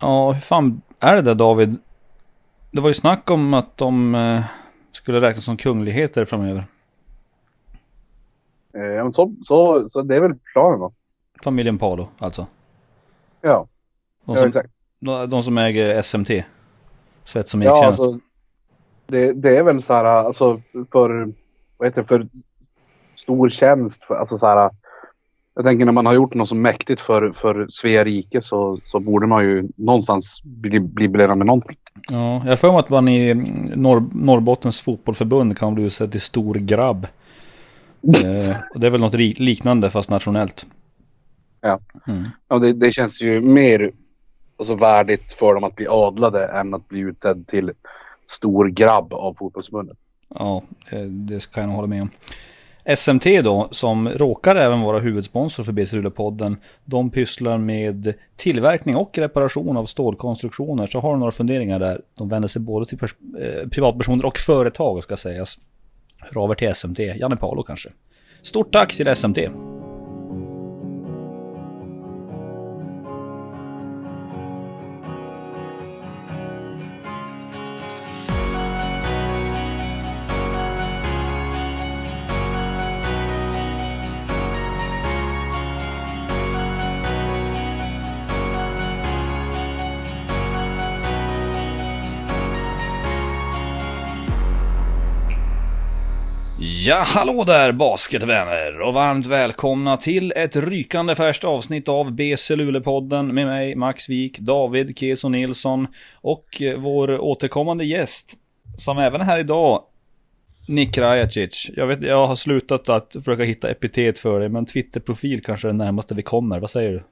Ja, hur fan är det där David? Det var ju snack om att de eh, skulle räknas som kungligheter framöver. Eh, ja, men så, så, så det är väl planen då. Familjen Palo alltså. Ja, De ja som, exakt. de, de som äger SMT. Svets och Ja, alltså, det, det är väl så här, alltså för, vad heter det, för stor tjänst. För, alltså så här, jag tänker när man har gjort något så mäktigt för, för Svea rike så, så borde man ju någonstans bli, bli belönad med någonting. Ja, jag för mig att man i Norr, Norrbottens fotbollförbund kan bli utsedd till stor grabb. Eh, och det är väl något liknande fast nationellt. Ja. Mm. Ja, det, det känns ju mer alltså, värdigt för dem att bli adlade än att bli utsedd till stor grabb av fotbollsförbundet. Ja, det kan jag nog hålla med om. SMT då, som råkar även vara huvudsponsor för BC Luleå-podden, de pysslar med tillverkning och reparation av stålkonstruktioner. Så har du några funderingar där? De vänder sig både till eh, privatpersoner och företag ska sägas. Hör av er till SMT, Janne Palo kanske. Stort tack till SMT! Ja, hallå där basketvänner och varmt välkomna till ett rykande färskt avsnitt av BC Luleå-podden med mig Max Wik, David Keso Nilsson och eh, vår återkommande gäst som även är här idag, Nick Rajacic. Jag, vet, jag har slutat att försöka hitta epitet för dig, men Twitterprofil kanske är det närmaste vi kommer. Vad säger du?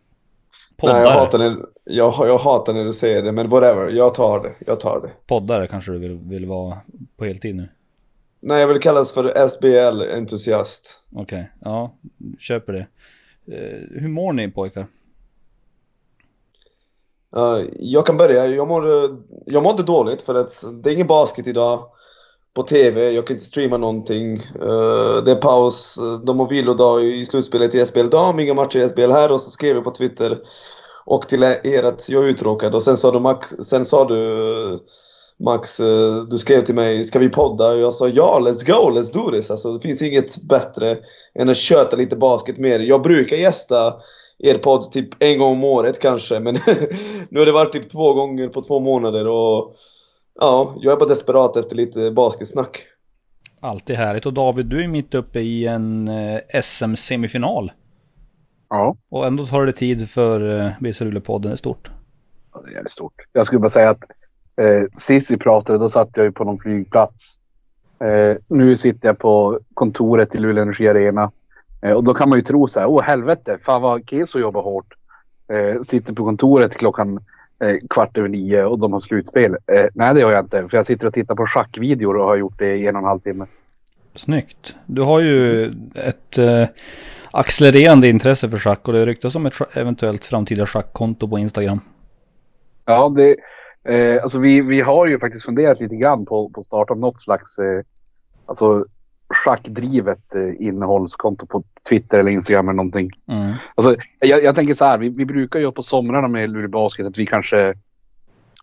Poddare, Nej, jag hatar, när, jag, jag hatar när du säger det, men whatever. Jag tar det. Jag tar det. Poddare kanske du vill, vill vara på heltid nu? Nej, jag vill kallas för SBL-entusiast. Okej, ja, köper det. Eh, hur mår ni pojkar? Uh, jag kan börja. Jag mår, jag mådde dåligt för att det är ingen basket idag på TV. Jag kan inte streama någonting. Uh, det är paus. De har vilodag i slutspelet i SBL. Dam, inga matcher i SBL här. Och så skrev jag på Twitter och till er att jag är uttråkad. Och sen sa du Max, sen sa du Max, eh, du skrev till mig, ska vi podda? Och jag sa ja, let's go, let's do this. Alltså, det finns inget bättre än att köta lite basket med er. Jag brukar gästa er podd typ en gång om året kanske, men nu har det varit typ två gånger på två månader och ja, jag är bara desperat efter lite basketsnack. Alltid härligt. Och David, du är mitt uppe i en eh, SM-semifinal. Ja. Och ändå tar det tid för eh, BC Luleå-podden i stort. Ja, det är jävligt stort. Jag skulle bara säga att eh, sist vi pratade då satt jag ju på någon flygplats. Eh, nu sitter jag på kontoret i Luleå Energi Arena. Eh, och då kan man ju tro så här, åh helvete, fan vad Keso jobbar hårt. Eh, sitter på kontoret klockan eh, kvart över nio och de har slutspel. Eh, nej det gör jag inte, för jag sitter och tittar på schackvideor och har gjort det i en och en halv timme. Snyggt. Du har ju ett eh, accelererande intresse för schack och det ryktas om ett eventuellt framtida schackkonto på Instagram. Ja, det, eh, alltså vi, vi har ju faktiskt funderat lite grann på, att starta något slags eh, alltså schackdrivet eh, innehållskonto på Twitter eller Instagram eller någonting. Mm. Alltså, jag, jag tänker så här, vi, vi brukar ju på somrarna med Luleå Basket att vi kanske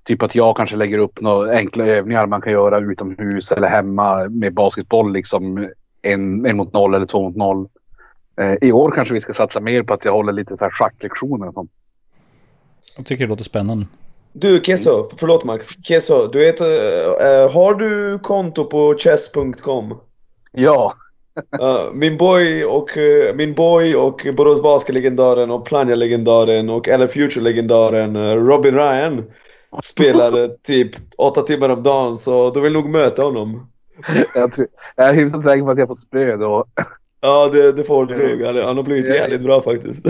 Typ att jag kanske lägger upp några enkla övningar man kan göra utomhus eller hemma med basketboll liksom en, en mot noll eller två mot noll. Eh, I år kanske vi ska satsa mer på att jag håller lite så här schacklektioner och sånt. Jag tycker det låter spännande. Du Keso, förlåt Max. Keso, du vet, eh, har du konto på chess.com? Ja, Uh, min boy och uh, min boy och Borås Basket-legendaren och Plannja-legendaren och LA Future-legendaren uh, Robin Ryan spelar typ åtta timmar om dagen så du vill nog möta honom. jag, tror, jag är hyfsat säker på att jag får spö då. Ja, det, det får du nog. Han, han har blivit jävligt bra faktiskt.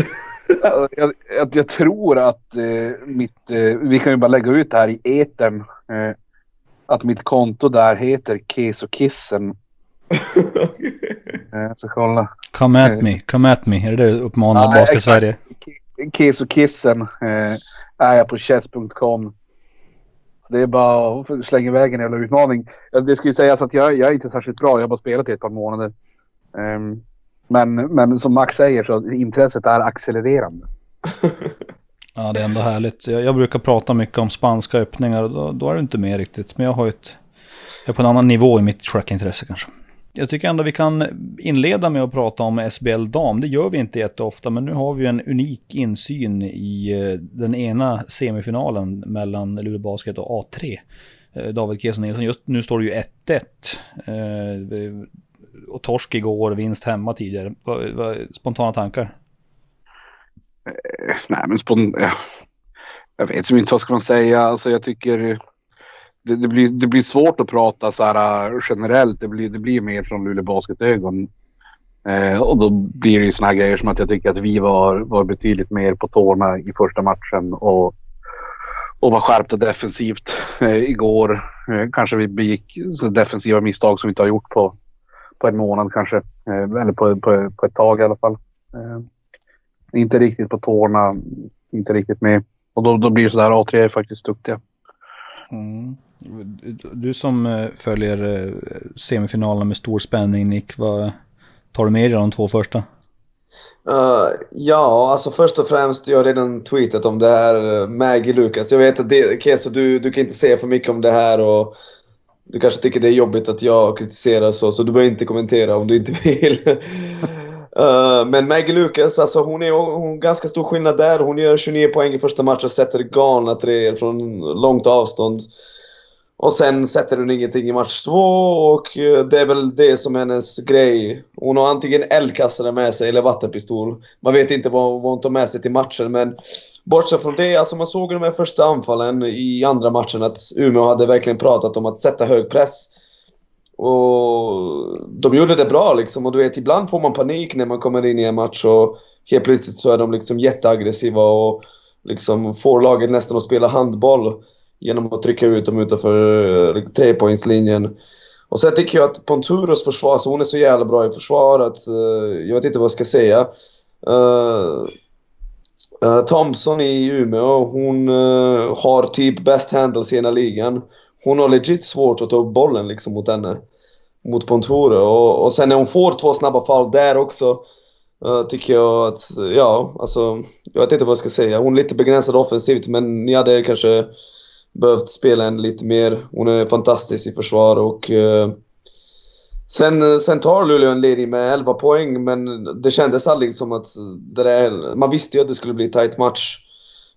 Jag, jag, jag tror att eh, mitt, eh, vi kan ju bara lägga ut det här i etern. Eh, att mitt konto där heter Kesokissen. Eh, så kolla. Come at me, come at me. Är det det du uppmanar Ja, Basket exakt. Sverige? Kesokissen eh, är jag på chess.com. Så det är bara att slänga iväg en jävla utmaning. Det ska ju sägas att jag, jag är inte särskilt bra. Jag har bara spelat i ett par månader. Ehm, men, men som Max säger så intresset är accelererande. Ja, det är ändå härligt. Jag, jag brukar prata mycket om spanska öppningar och då, då är du inte med riktigt. Men jag har ju ett... Jag är på en annan nivå i mitt trackintresse kanske. Jag tycker ändå vi kan inleda med att prata om SBL Dam. Det gör vi inte jätteofta, men nu har vi en unik insyn i eh, den ena semifinalen mellan Luleå Basket och A3. Eh, David Kesson Nilsson, just nu står det ju 1-1. Och torsk igår, vinst hemma tidigare. Spontana tankar? Eh, nej, men spontana... jag vet inte vad ska man säga. Alltså jag tycker eh, det, det, blir, det blir svårt att prata så här eh, generellt. Det blir, det blir mer från Luleå Basket-ögon. Eh, och då blir det ju såna här grejer som att jag tycker att vi var, var betydligt mer på tårna i första matchen och, och var skärpta defensivt eh, igår. Eh, kanske vi begick så defensiva misstag som vi inte har gjort på, på en månad kanske. Eh, eller på, på, på ett tag i alla fall. Eh, inte riktigt på tårna, inte riktigt med. Och då, då blir det sådär, A3 är faktiskt duktiga. Mm. Du som eh, följer semifinalerna med stor spänning Nick, vad tar du med dig de två första? Uh, ja, alltså först och främst, jag har redan tweetat om det här, Maggie Lucas. Jag vet att Keso, du, du kan inte säga för mycket om det här och du kanske tycker det är jobbigt att jag kritiserar så, så du behöver inte kommentera om du inte vill. uh, men Maggie Lucas, alltså hon är hon, ganska stor skillnad där. Hon gör 29 poäng i första matchen och sätter galna treor från långt avstånd. Och sen sätter hon ingenting i match två och eh, det är väl det som är hennes grej. Hon har antingen eldkastare med sig eller vattenpistol. Man vet inte vad, vad hon tar med sig till matchen men bortsett från det, alltså man såg i de här första anfallen i andra matchen att Umeå hade verkligen pratat om att sätta hög press. Och de gjorde det bra liksom och du vet ibland får man panik när man kommer in i en match och helt plötsligt så är de liksom jätteaggressiva och liksom får laget nästan att spela handboll genom att trycka ut dem utanför eh, trepoängslinjen. Och sen tycker jag att Ponturos försvar, så hon är så jävla bra i försvar att uh, jag vet inte vad jag ska säga. Uh, uh, Thompson i Umeå, hon eh, har typ best handles i hela ligan. Hon har legit svårt att ta upp bollen liksom mot henne. Mot Pontore. Och, och sen när hon får två snabba fall där också eh, tycker jag att, ja, alltså jag vet inte vad jag ska säga. Hon är lite begränsad offensivt men ni hade kanske behövt spela henne lite mer. Hon är fantastisk i försvar och sen, eh, sen tar Luleå en ledning med 11 poäng men det kändes aldrig som att det där, man visste ju att det skulle bli tight match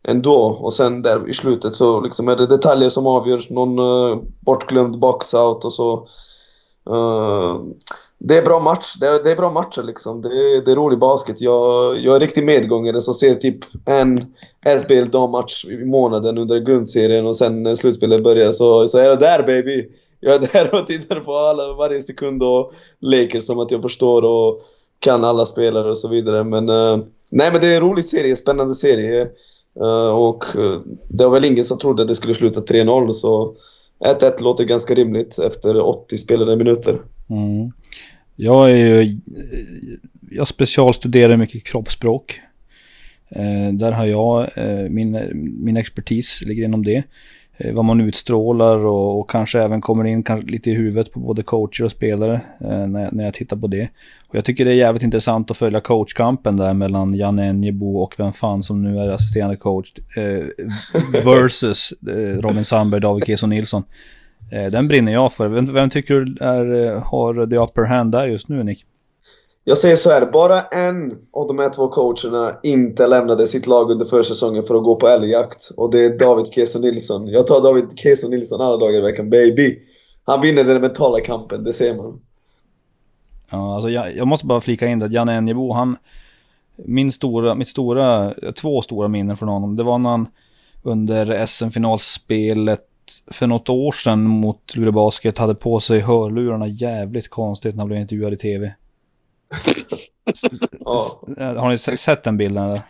ändå och sen där i slutet så liksom är det detaljer som avgörs. Någon uh, bortglömd boxout och så. Uh, det är bra match. Det är, det är bra matcher liksom. Det är, det är rolig basket. Jag, jag är riktig medgångare som ser typ en SBL dammatch i månaden under grundserien och sen när slutspelet börjar så, så är det där baby. Jag är där och tittar på alla, varje sekund och leker som att jag förstår och kan alla spelare och så vidare. Men uh, nej men det är en rolig serie, spännande serie. Uh, och uh, det var väl ingen som trodde att det skulle sluta 3-0 så 1-1 låter ganska rimligt efter 80 spelade minuter. Mm. Jag är ju, jag specialstuderar mycket kroppsspråk. Eh, där har jag, eh, min, min expertis ligger inom det. Eh, vad man utstrålar och, och, kanske även kommer in kanske lite i huvudet på både coacher och spelare eh, när, när jag tittar på det. Och jag tycker det är jävligt intressant att följa coachkampen där mellan Janne Enjebo och vem fan som nu är assisterande coach eh, versus eh, Robin Sandberg, David Keso Nilsson. Eh, den brinner jag för. Vem, vem tycker du är, eh, har the upper hand där just nu, Nick? Jag säger så här, bara en av de här två coacherna inte lämnade sitt lag under försäsongen för att gå på älgjakt. Och det är David Keso Nilsson. Jag tar David Keso Nilsson alla dagar i veckan, baby. Han vinner den mentala kampen, det ser man. Ja, alltså jag, jag måste bara flika in det, Janne Enjebo, han... Min stora, mitt stora, två stora minnen från honom, det var när han under SM-finalspelet för något år sedan mot Luleå Basket hade på sig hörlurarna jävligt konstigt när han blev intervjuad i tv. Har ni sett den bilden eller?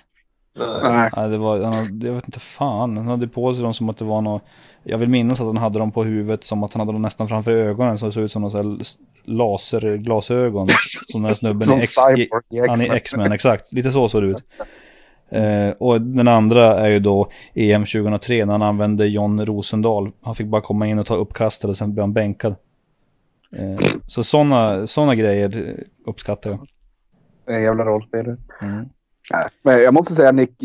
Nej. Nej. det var, han, jag vet inte fan, han hade på sig dem som att det var något, jag vill minnas att han hade dem på huvudet som att han hade dem nästan framför ögonen så det såg ut som några laserglasögon. Som den här snubben i, i, han är X-Men, exakt. Lite så såg det ut. Eh, och den andra är ju då EM 2003 när han använde John Rosendahl. Han fick bara komma in och ta uppkastet och sen blev han bänkad. Eh, så sådana såna grejer uppskattar jag. En jävla rollspelare. Mm. Men jag måste säga Nick,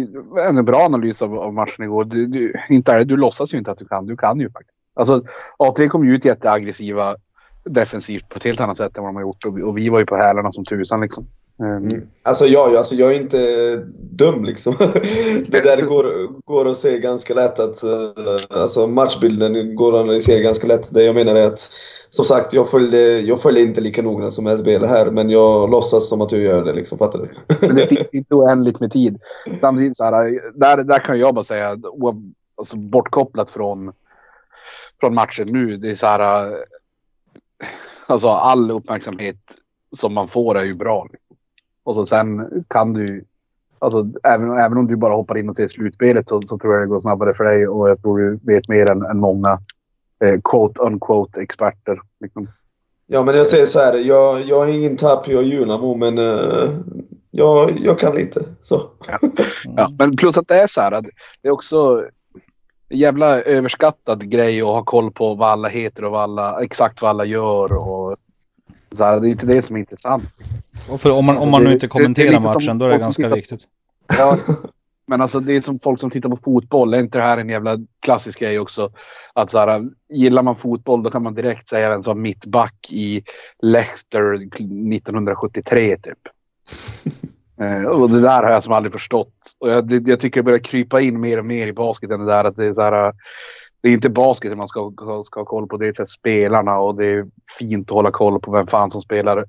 en bra analys av, av matchen igår. Du, du, inte är det, du låtsas ju inte att du kan. Du kan ju faktiskt. Alltså A3 kom ju ut jätteaggressiva defensivt på ett helt annat sätt än vad de har gjort. Och, och vi var ju på hälarna som tusan liksom. Mm. Alltså, jag, alltså jag är inte dum liksom. det där går, går att se ganska lätt att alltså matchbilden går att analysera ganska lätt. Det jag menar är att som sagt, jag följer, jag följer inte lika noga som SBL här, men jag låtsas som att jag gör det. Liksom, fattar du? men det finns inte oändligt med tid. Samtidigt så här, där, där kan jag bara säga, alltså, bortkopplat från, från matchen nu, det är så här, eh, alltså all uppmärksamhet som man får är ju bra. Och så sen kan du, alltså även, även om du bara hoppar in och ser slutspelet så, så tror jag det går snabbare för dig och jag tror du vet mer än, än många eh, quote unquote experter. Liksom. Ja, men jag säger så här. Jag, jag är ingen Tapio Junamo, men uh, jag, jag kan lite. Så. Ja. ja. men plus att det är så här. Att det är också en jävla överskattad grej att ha koll på vad alla heter och vad alla, exakt vad alla gör. Och, så här, det är inte det som är intressant. Och för om man, om man nu inte kommenterar matchen, då är det ganska viktigt. Ja, men alltså det är som folk som tittar på fotboll. Är inte det här en jävla klassisk grej också? Att så här, gillar man fotboll då kan man direkt säga vem som mittback i Leicester 1973 typ. eh, och det där har jag som aldrig förstått. Och jag, det, jag tycker det börjar krypa in mer och mer i basketen det där att det är så här. Det är inte basket man ska, ska ha koll på, det är så här, spelarna och det är fint att hålla koll på vem fan som spelar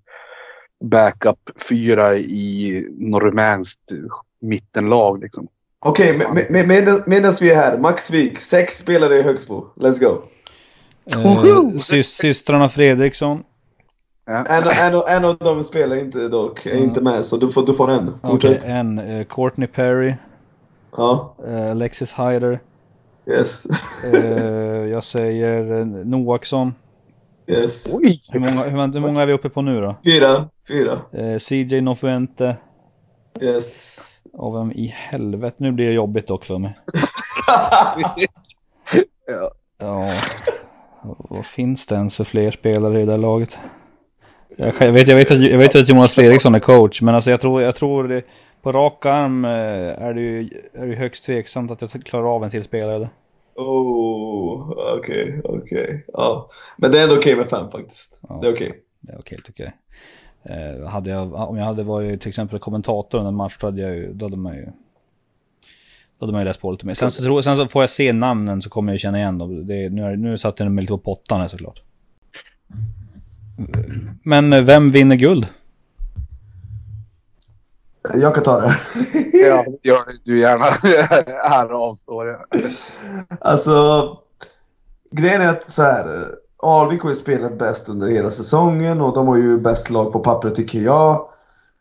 backup fyra i något rumänskt mittenlag. Liksom. Okej, okay, med, med, med, medan vi är här. Max Wik, sex spelare i Högsbo. Let's go. Eh, sy systrarna Fredriksson. Ja. En, en, en av dem spelar inte dock, är mm. inte med så du får, du får en. Okay, en, uh, Courtney Perry. Ja. Uh, Alexis Hyder. Yes. uh, jag säger uh, Noaksson. Yes. Hur många, hur, hur, många är vi uppe på nu då? Fyra. Fyra. CJ Nofuente. Yes. Och vem i helvete, nu blir det jobbigt också för mig. ja. ja. Vad finns det ens för fler spelare i det där laget? Jag, jag, vet, jag, vet att, jag vet att Jonas Fredriksson är coach, men alltså jag tror, jag tror det, på rak arm eh, är det ju är det högst tveksamt att jag klarar av en till spelare. Oh, okej, okay, okej. Okay. Ja. Men det är ändå okej okay med fem faktiskt. Ja, det är okej. Det är okej tycker jag. Eh, hade jag, om jag hade varit till exempel kommentator under en match då hade, jag ju, då hade man ju då hade man ju läst på lite mer. Sen så, tror, sen så får jag se namnen så kommer jag känna igen dem. Det, nu, är, nu satt jag mig lite på pottan här såklart. Men vem vinner guld? Jag kan ta det. ja, gör du gärna. här avstår jag. Alltså, grejen är att så här. Alvik har ju spelat bäst under hela säsongen och de har ju bäst lag på pappret tycker jag.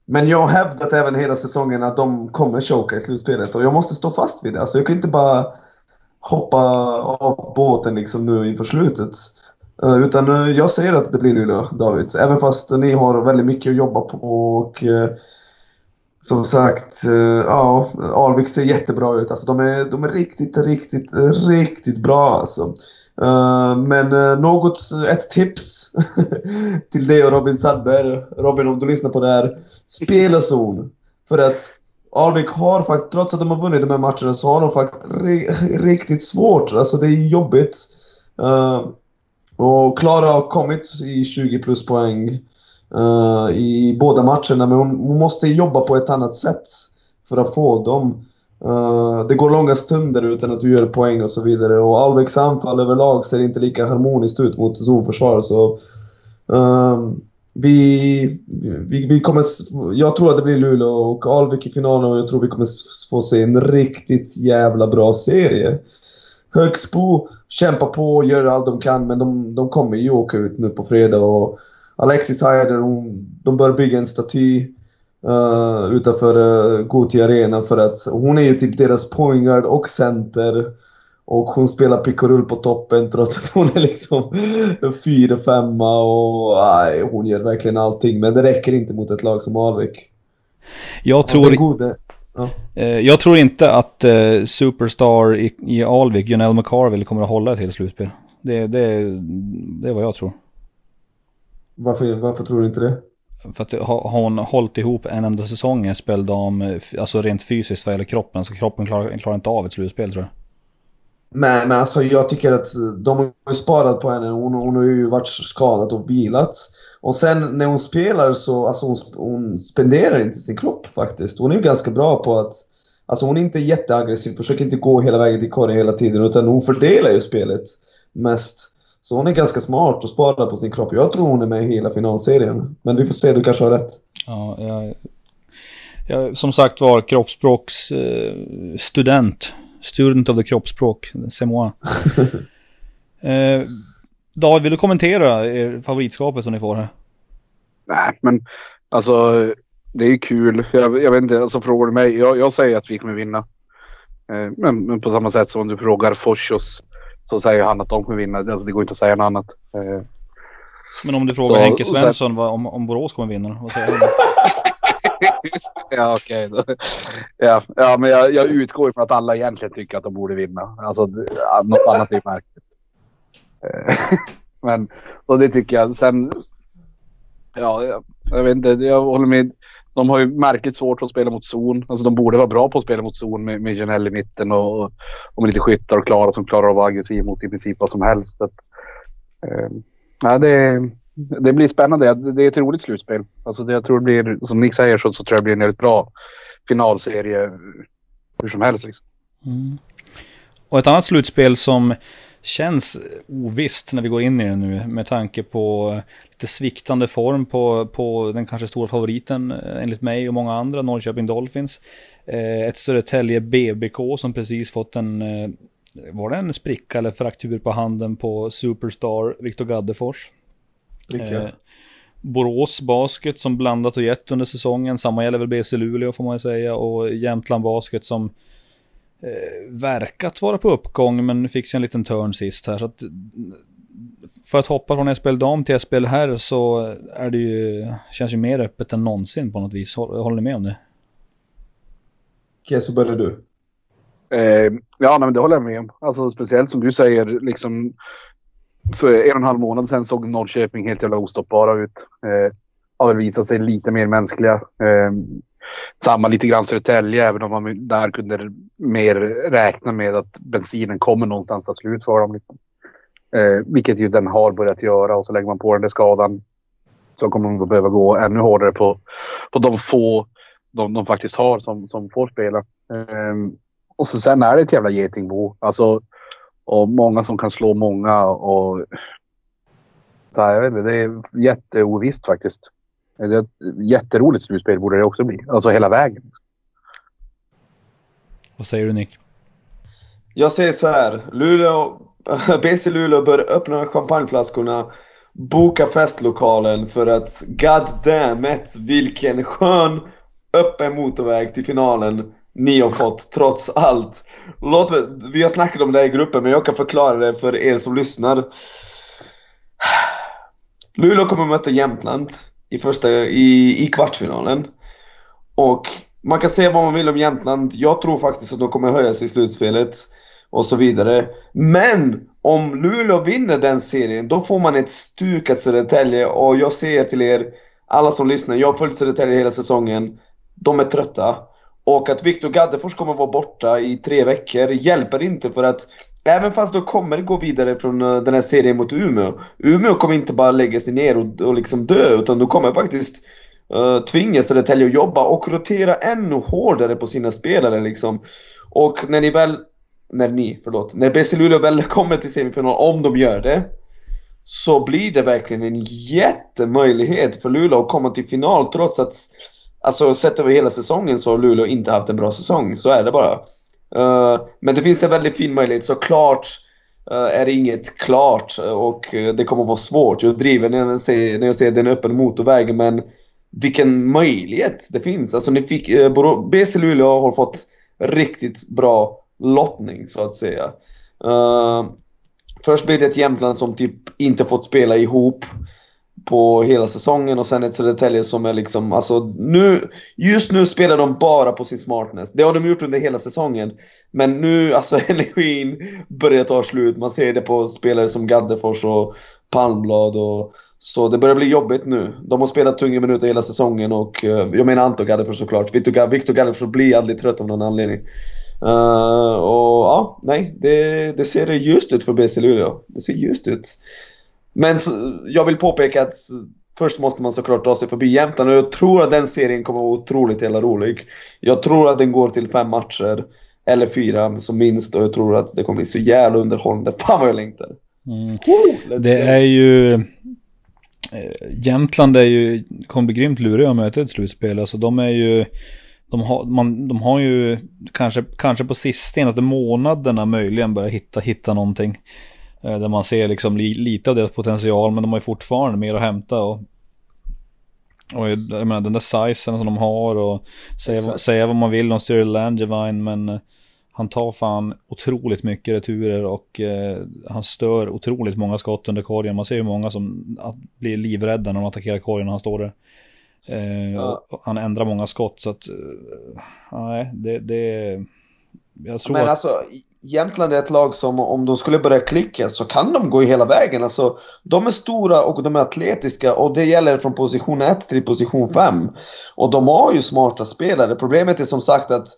Men jag har hävdat även hela säsongen att de kommer choka i slutspelet och jag måste stå fast vid det. Alltså jag kan inte bara hoppa av båten liksom nu inför slutet. Eh, utan eh, jag säger att det blir Luleå, David. Även fast ni har väldigt mycket att jobba på och eh, som sagt, ja, Alvik ser jättebra ut. Alltså de är, de är riktigt, riktigt, riktigt bra alltså. Eh, men uh, något, ett tips till dig och Robin Sandberg. Robin, om du lyssnar på det här. Spela zon. För att Alvik har faktiskt, trots att de har vunnit de här matcherna, så har de faktiskt riktigt svårt. Alltså det är jobbigt. Uh, och Klara har kommit i 20 plus poäng i båda matcherna, men hon, hon måste jobba på ett annat sätt för att få dem. Uh, det går långa stunder utan att du gör poäng och så vidare. Och Alviks anfall överlag ser inte lika harmoniskt ut mot zonförsvar. Så, uh, vi, vi, vi kommer, jag tror att det blir Luleå och Alvik i finalen och jag tror vi kommer få se en riktigt jävla bra serie. Högsbo kämpar på och gör allt de kan men de, de kommer ju åka ut nu på fredag. Och Alexis Heider, de bör bygga en staty uh, utanför uh, Gothia Arena för att hon är ju typ deras pointguard och center. Och hon spelar pick på toppen trots att hon är liksom 4-5 och nej, hon gör verkligen allting. Men det räcker inte mot ett lag som Alvik. Jag tror... Ja. Eh, jag tror inte att uh, Superstar i, i Alvik, Jonelle McCarville, kommer att hålla ett helt slutspel. Det, det, det är vad jag tror. Varför, varför tror du inte det? För att har hon hållit ihop en enda säsong speldam, alltså rent fysiskt vad gäller kroppen, så kroppen klarar, klarar inte av ett slutspel tror jag. Men, men alltså jag tycker att de har ju sparat på henne. Hon, hon har ju varit skadad och vilat. Och sen när hon spelar så, alltså hon, hon spenderar inte sin kropp faktiskt. Hon är ju ganska bra på att, alltså hon är inte jätteaggressiv, försöker inte gå hela vägen till korgen hela tiden, utan hon fördelar ju spelet mest. Så hon är ganska smart och sparar på sin kropp. Jag tror hon är med i hela finalserien. Men vi får se, du kanske har rätt. Ja, jag, jag som sagt var kroppsspråksstudent. Eh, student of the kroppsspråk, c'est moi. eh, David, vill du kommentera er favoritskapet som ni får här? Nej, men alltså det är kul. Jag, jag vet inte, alltså frågar du mig, jag, jag säger att vi kommer vinna. Eh, men, men, på samma sätt som om du frågar Forsos så säger han att de kommer vinna. Alltså det går inte att säga något annat. Eh, men om du frågar så, Henke Svensson sen... vad, om, om Borås kommer vinna, vad säger han? ja okej. Okay. Ja, ja, men jag, jag utgår ifrån att alla egentligen tycker att de borde vinna. Alltså något annat är märkligt. Eh, men och det tycker jag. Sen, ja, jag, jag vet inte, jag håller med. De har ju märkligt svårt att spela mot zon. Alltså de borde vara bra på att spela mot zon med, med Janell i mitten och, och med lite skyttar och Klara som klarar att vara aggressiv mot i princip vad som helst. Att, eh, ja, det, det blir spännande. Det är ett roligt slutspel. Alltså det, jag tror det blir, som Nick säger så, så tror jag det blir en väldigt bra finalserie hur som helst. Liksom. Mm. Och ett annat slutspel som känns ovisst när vi går in i det nu med tanke på lite sviktande form på, på den kanske stora favoriten eh, enligt mig och många andra, Norrköping Dolphins. Eh, ett Södertälje BBK som precis fått en, eh, var det en spricka eller fraktur på handen på Superstar Viktor Gaddefors? Eh, Borås Basket som blandat och gett under säsongen, samma gäller väl BC Luleå får man ju säga och Jämtland Basket som verkat vara på uppgång men fick sig en liten turn sist här. Så att, för att hoppa från SPL dam till SPL här så är det ju, känns ju mer öppet än någonsin på något vis. Håller ni med om det? Okej, så börjar du. Eh, ja, men det håller jag med om. Alltså speciellt som du säger, liksom för en och en halv månad sedan såg Norrköping helt jävla ostoppbara ut. Eh, har väl visat sig lite mer mänskliga. Eh, samma lite grann Södertälje, även om man där kunde mer räkna med att bensinen kommer någonstans att slut för dem. Liksom. Eh, vilket ju den har börjat göra och så lägger man på den där skadan så kommer de behöva gå ännu hårdare på, på de få de, de faktiskt har som, som får spela. Eh, och så sen är det ett jävla getingbo. Alltså, och många som kan slå många och så här, jag vet inte, det är jätteovisst faktiskt. Det är ett jätteroligt slutspel borde det också bli. Alltså hela vägen. Vad säger du Nick? Jag säger så här. Luleå, BC Luleå bör öppna champagneflaskorna, boka festlokalen för att god damn it, vilken skön öppen motorväg till finalen ni har fått trots allt. Låt mig, vi har snackat om det här i gruppen men jag kan förklara det för er som lyssnar. Luleå kommer möta Jämtland i, första, i, i kvartsfinalen. Och man kan säga vad man vill om Jämtland. Jag tror faktiskt att de kommer höja sig i slutspelet. Och så vidare. Men om Luleå vinner den serien, då får man ett stukat Södertälje. Och jag säger till er, alla som lyssnar, jag har följt Södertälje hela säsongen. De är trötta. Och att Viktor Gaddefors kommer vara borta i tre veckor hjälper inte för att Även fast de kommer gå vidare från eh, den här serien mot Umeå Umeå kommer inte bara lägga sig ner och, och liksom dö utan de kommer faktiskt Eh, tvinga Södertälje att jobba och rotera ännu hårdare på sina spelare liksom. Och när ni väl, när ni, förlåt, när BC Luleå väl kommer till semifinal, om de gör det så blir det verkligen en jättemöjlighet för Luleå att komma till final trots att Alltså sett över hela säsongen så har Luleå inte haft en bra säsong, så är det bara. Uh, men det finns en väldigt fin möjlighet, såklart uh, är det inget klart och uh, det kommer vara svårt. Jag driver när jag säger, när jag säger den öppen motorväg, men vilken möjlighet det finns. Alltså ni fick, eh, BC Luleå har fått riktigt bra lottning så att säga. Eh, först blev det ett Jämtland som typ inte fått spela ihop på hela säsongen och sen ett Södertälje som är liksom, alltså nu, just nu spelar de bara på sin smartness. Det har de gjort under hela säsongen. Men nu, alltså energin börjar ta slut. Man ser det på spelare som Gaddefors och Palmblad och så det börjar bli jobbigt nu. De har spelat tunga minuter hela säsongen och uh, jag menar Anton Gaddefors såklart. Victor, Victor Gaddefors blir aldrig trött av någon anledning. Uh, och ja, nej, det, det ser ljust ut för BC Luleå. Det ser ljust ut. Men så, jag vill påpeka att först måste man såklart dra sig förbi Jämtland och jag tror att den serien kommer att vara otroligt jävla rolig. Jag tror att den går till fem matcher, eller fyra som minst och jag tror att det kommer bli så jävla underhållande. Fan vad jag längtar. Mm. Oh, det är ju... Eh, Jämtland är ju, kommer bli grymt luriga att möta ett slutspel. Alltså de är ju... De har, man, de har ju kanske, kanske på sista, senaste månaderna möjligen börjat hitta, hitta någonting. Eh, där man ser liksom li, lite av deras potential men de har ju fortfarande mer att hämta. Och, och jag menar den där sizen som de har och säga, säga vad man vill om Cyril Langevine men eh, han tar fan otroligt mycket returer och eh, han stör otroligt många skott under korgen. Man ser ju många som blir livrädda när de attackerar korgen när han står där. Eh, ja. Han ändrar många skott så att, eh, nej, det, det jag tror Men att... alltså, Jämtland är ett lag som om de skulle börja klicka så kan de gå hela vägen. Alltså, de är stora och de är atletiska och det gäller från position 1 till position 5. Och de har ju smarta spelare. Problemet är som sagt att eh,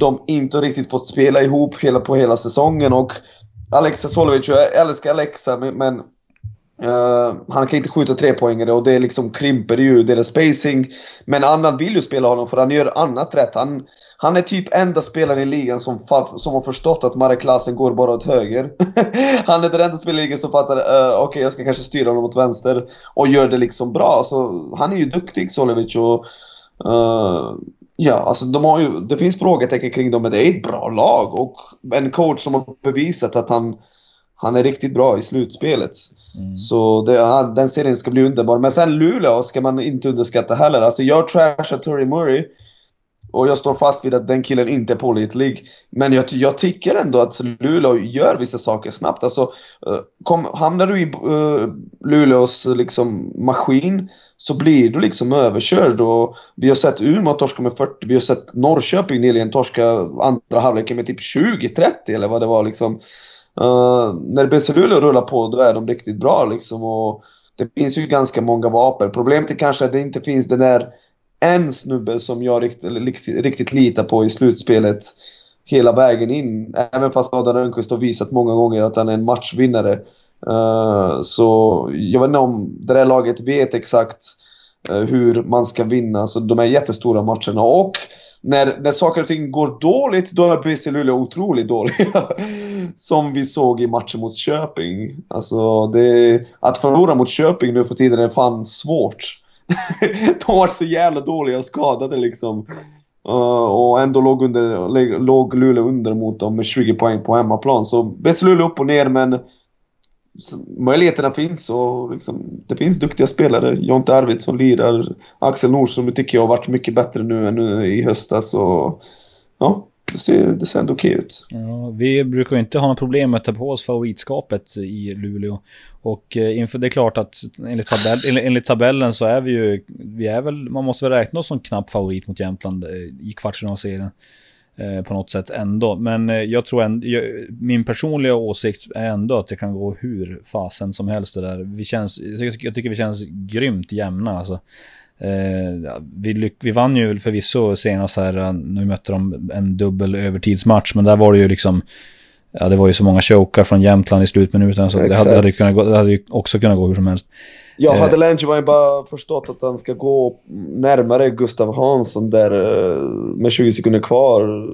de inte riktigt fått spela ihop hela, på hela säsongen och Alexa Solovic, jag älskar Alexa men Uh, han kan inte skjuta trepoängare och det liksom krymper ju deras spacing. Men Annan vill ju spela honom för han gör annat rätt. Han, han är typ enda spelaren i ligan som, som har förstått att Marek Klasen går bara åt höger. han är den enda spelaren i ligan som fattar, uh, okej okay, jag ska kanske styra honom åt vänster. Och gör det liksom bra. Så han är ju duktig Solovic och uh, Ja, alltså de har ju, det finns frågetecken kring dem men det är ett bra lag och en coach som har bevisat att han, han är riktigt bra i slutspelet. Mm. Så det, ja, den serien ska bli underbar. Men sen Luleå ska man inte underskatta heller. Alltså jag trashar Terry Murray. Och jag står fast vid att den killen inte är pålitlig. Men jag, jag tycker ändå att Luleå gör vissa saker snabbt. Alltså, eh, kom, hamnar du i uh, Luleås liksom, maskin så blir du liksom överkörd. Och vi har sett Umeå torska med 40, vi har sett Norrköping nyligen torska andra halvleken med typ 20-30 eller vad det var liksom. Uh, när BC Luleå rullar på då är de riktigt bra liksom. Och det finns ju ganska många vapen. Problemet är kanske att det inte finns den där en snubbe som jag riktigt, riktigt litar på i slutspelet hela vägen in. Även fast Adam Rönnqvist har visat många gånger att han är en matchvinnare. Uh, så jag vet inte om det där laget vet exakt uh, hur man ska vinna så de här jättestora matcherna. Och när, när saker och ting går dåligt, då är BC Luleå otroligt dåliga. Som vi såg i matchen mot Köping. Alltså, det, att förlora mot Köping nu för tiden är fan svårt. de var så jävla dåliga och skadade liksom. Uh, och ändå låg, under, låg Luleå under mot dem med 20 poäng på hemmaplan. Så bäst Luleå upp och ner men möjligheterna finns och liksom, det finns duktiga spelare. Jonte Arvidsson lirar. Axel Nordström tycker jag har varit mycket bättre nu än i höstas. Och, ja, det ser, det ser ändå okej ut. Ja, vi brukar inte ha några problem med att ta på oss favoritskapet i Luleå. Och eh, inför, det är klart att enligt, tabell, enligt tabellen så är vi ju, vi är väl, man måste väl räkna oss som knapp favorit mot Jämtland eh, i kvartsfinalserien. Eh, på något sätt ändå. Men jag tror ändå, min personliga åsikt är ändå att det kan gå hur fasen som helst det där. Vi känns, jag tycker vi känns grymt jämna alltså. Eh, vi, vi vann ju förvisso senast här, eh, när vi mötte dem, en dubbel övertidsmatch, men där var det ju liksom Ja, det var ju så många chokar från Jämtland i slutminuten så det hade, hade, kunnat gå, det hade ju också kunnat gå hur som helst. Ja, hade Langevine bara förstått att han ska gå närmare Gustav Hansson där eh, med 20 sekunder kvar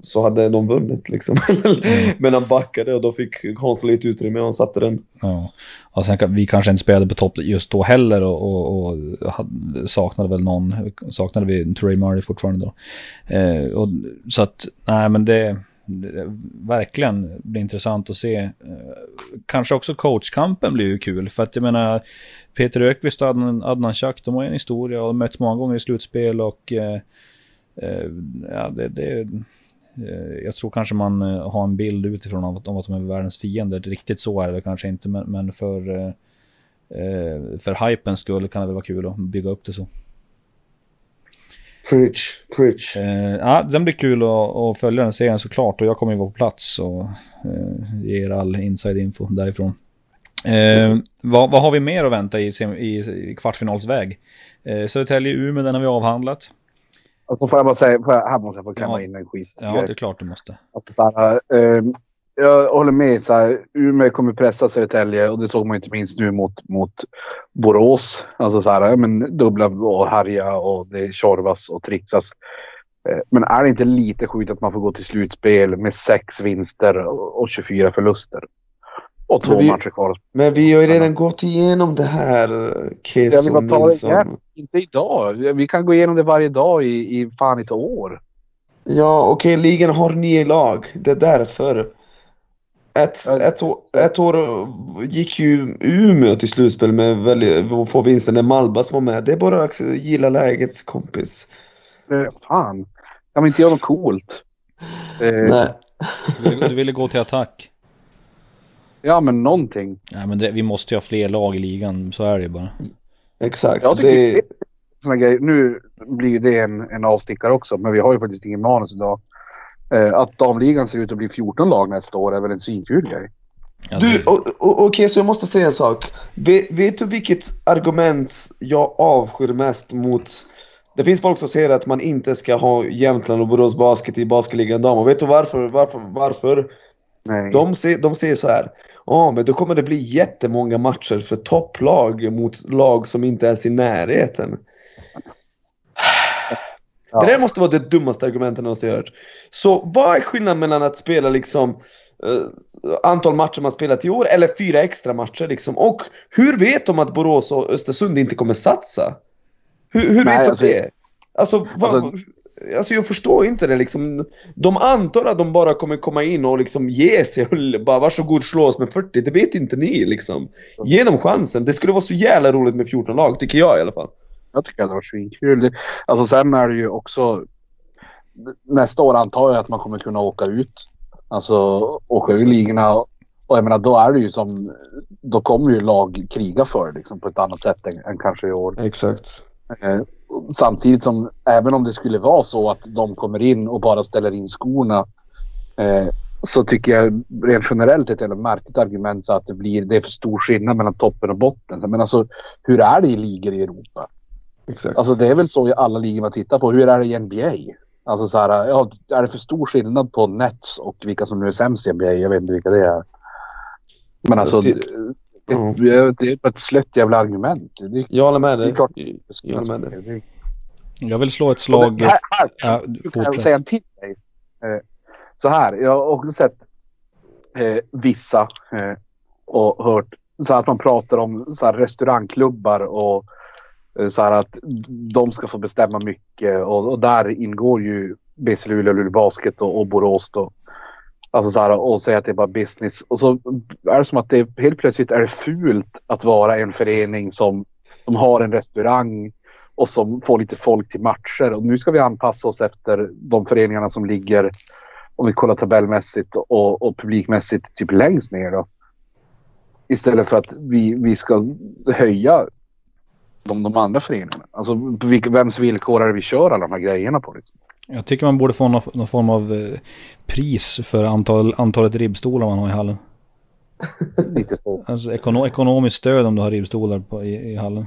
så hade de vunnit liksom. Mm. Men han backade och då fick Hansson lite utrymme och han satte den. Ja, och sen vi kanske inte spelade på topp just då heller och, och, och saknade väl någon, saknade vi Trey Murray fortfarande då. Eh, och, så att, nej men det verkligen blir intressant att se. Eh, kanske också coachkampen blir ju kul, för att jag menar Peter Ökvist och Adnan, Adnan Chak, de har en historia och mötts många gånger i slutspel och eh, eh ja, det, det eh, jag tror kanske man har en bild utifrån av att, av att de är världens fiender. Riktigt så är det kanske inte, men, men för, eh, för hypens skull kan det väl vara kul att bygga upp det så. Preach, preach. Eh, ja, den blir kul att, att följa den serien såklart och jag kommer ju vara på plats och eh, er all inside info därifrån. Eh, vad, vad har vi mer att vänta i, i, i kvartsfinalsväg? Eh, Södertälje-Umeå, den har vi avhandlat. Alltså får jag bara säga, får jag, här måste jag få klämma Ja. in en skit. Ja, det är klart du måste. Alltså, så här, eh, jag håller med. Så här, Umeå kommer pressa Södertälje och det såg man inte minst nu mot, mot Borås. Alltså så här, ja, men dubbla och härja och det tjorvas och trixas. Eh, men är det inte lite sjukt att man får gå till slutspel med sex vinster och, och 24 förluster? Och två Men vi- matcher kvar. Men vi har ju redan gått igenom det här, Keso det Nilsson. Inte idag. Vi kan gå igenom det varje dag i, i fan ett år. Ja, okej, ligan har nio lag. Det är därför. Ett, ett, år, ett år gick ju Umeå till slutspel med väldigt, få vinsten när Malbas var med. Det är bara att gilla läget, kompis. Eh, fan. Kan vi inte göra något coolt? Eh, Nej. Du ville, du ville gå till attack. Ja, men någonting. Nej men det, vi måste ju ha fler lag i ligan, så är det ju bara. Exakt. Jag tycker det, det är såna grejer. Nu blir det en, en avstickare också, men vi har ju faktiskt ingen manus idag. Eh, att damligan ser ut att bli 14 lag nästa år är väl en svinkul grej. Du, okej, så jag måste säga en sak. Vet, vet du vilket argument jag avskyr mest mot... Det finns folk som säger att man inte ska ha Jämtland och Borås Basket i basketligan dam. Och vet du varför? Varför? varför? Nej. De, ser, de säger så här. Ja, men då kommer det bli jättemånga matcher för topplag mot lag som inte ens är i närheten. Ja. Det där måste vara det dummaste argumentet jag någonsin hört. Så vad är skillnaden mellan att spela liksom eh, antal matcher man spelat i år eller fyra extra matcher liksom? Och hur vet de att Borås och Östersund inte kommer satsa? Hur, hur Nej, vet de alltså- det? Alltså, vad, Alltså- alltså, jag förstår inte det liksom. De antar att de bara kommer komma in och liksom ge sig och bara varsågod slå oss med 40. Det vet inte ni liksom. Ge dem chansen. Det skulle vara så jävla roligt med 14 lag, tycker jag i alla fall. Jag tycker att det var svinkul. Det- Alltså sen är det ju också... Nästa år antar jag att man kommer kunna åka ut. Alltså åka ur ligorna. Och jag menar då är det ju som... Då kommer ju lag kriga för det liksom på ett annat sätt än, än kanske i år. Exakt. Eh, samtidigt som även om det skulle vara så att de kommer in och bara ställer in skorna. Eh, så tycker jag rent generellt ett jävla märkligt argument så att det blir det är för stor skillnad mellan toppen och botten. Men alltså hur är det i ligor i Europa? Exakt. Alltså det är väl så i alla ligor man tittar på. Hur är det i NBA? Alltså så här, ja, är det för stor skillnad på Nets och vilka som nu är sämst i NBA? Jag vet inte vilka det är. Men alltså Det- det, det, det är bara ett slött jävla argument. Det Jag håller med det dig. är klart. Jag håller med dig. jag vill slå ett slag... det- här, här, nu kan jag säga en till dig. Eh, så här, jag har också sett eh, vissa eh, och hört så att man pratar om så här, restaurangklubbar och eh, Eh, så här att de ska få bestämma mycket och, och där ingår ju BC Luleå, Luleå Basket och, och Borås då. Alltså så här, och säga att det är bara business. Och så är det som att det helt plötsligt är fult att vara en förening som, som har en restaurang och som får lite folk till matcher. Och nu ska vi anpassa oss efter de föreningarna som ligger, om vi kollar tabellmässigt och, och publikmässigt, typ längst ner då. Istället för att vi, vi ska höja de, de andra föreningarna. Alltså vems villkor är det vi kör alla de här grejerna på? Liksom? Jag tycker man borde få någon, någon form av eh, pris för antal, antalet ribbstolar man har i hallen. Lite så. Alltså ekono, ekonomiskt stöd om du har ribbstolar på, i, i hallen.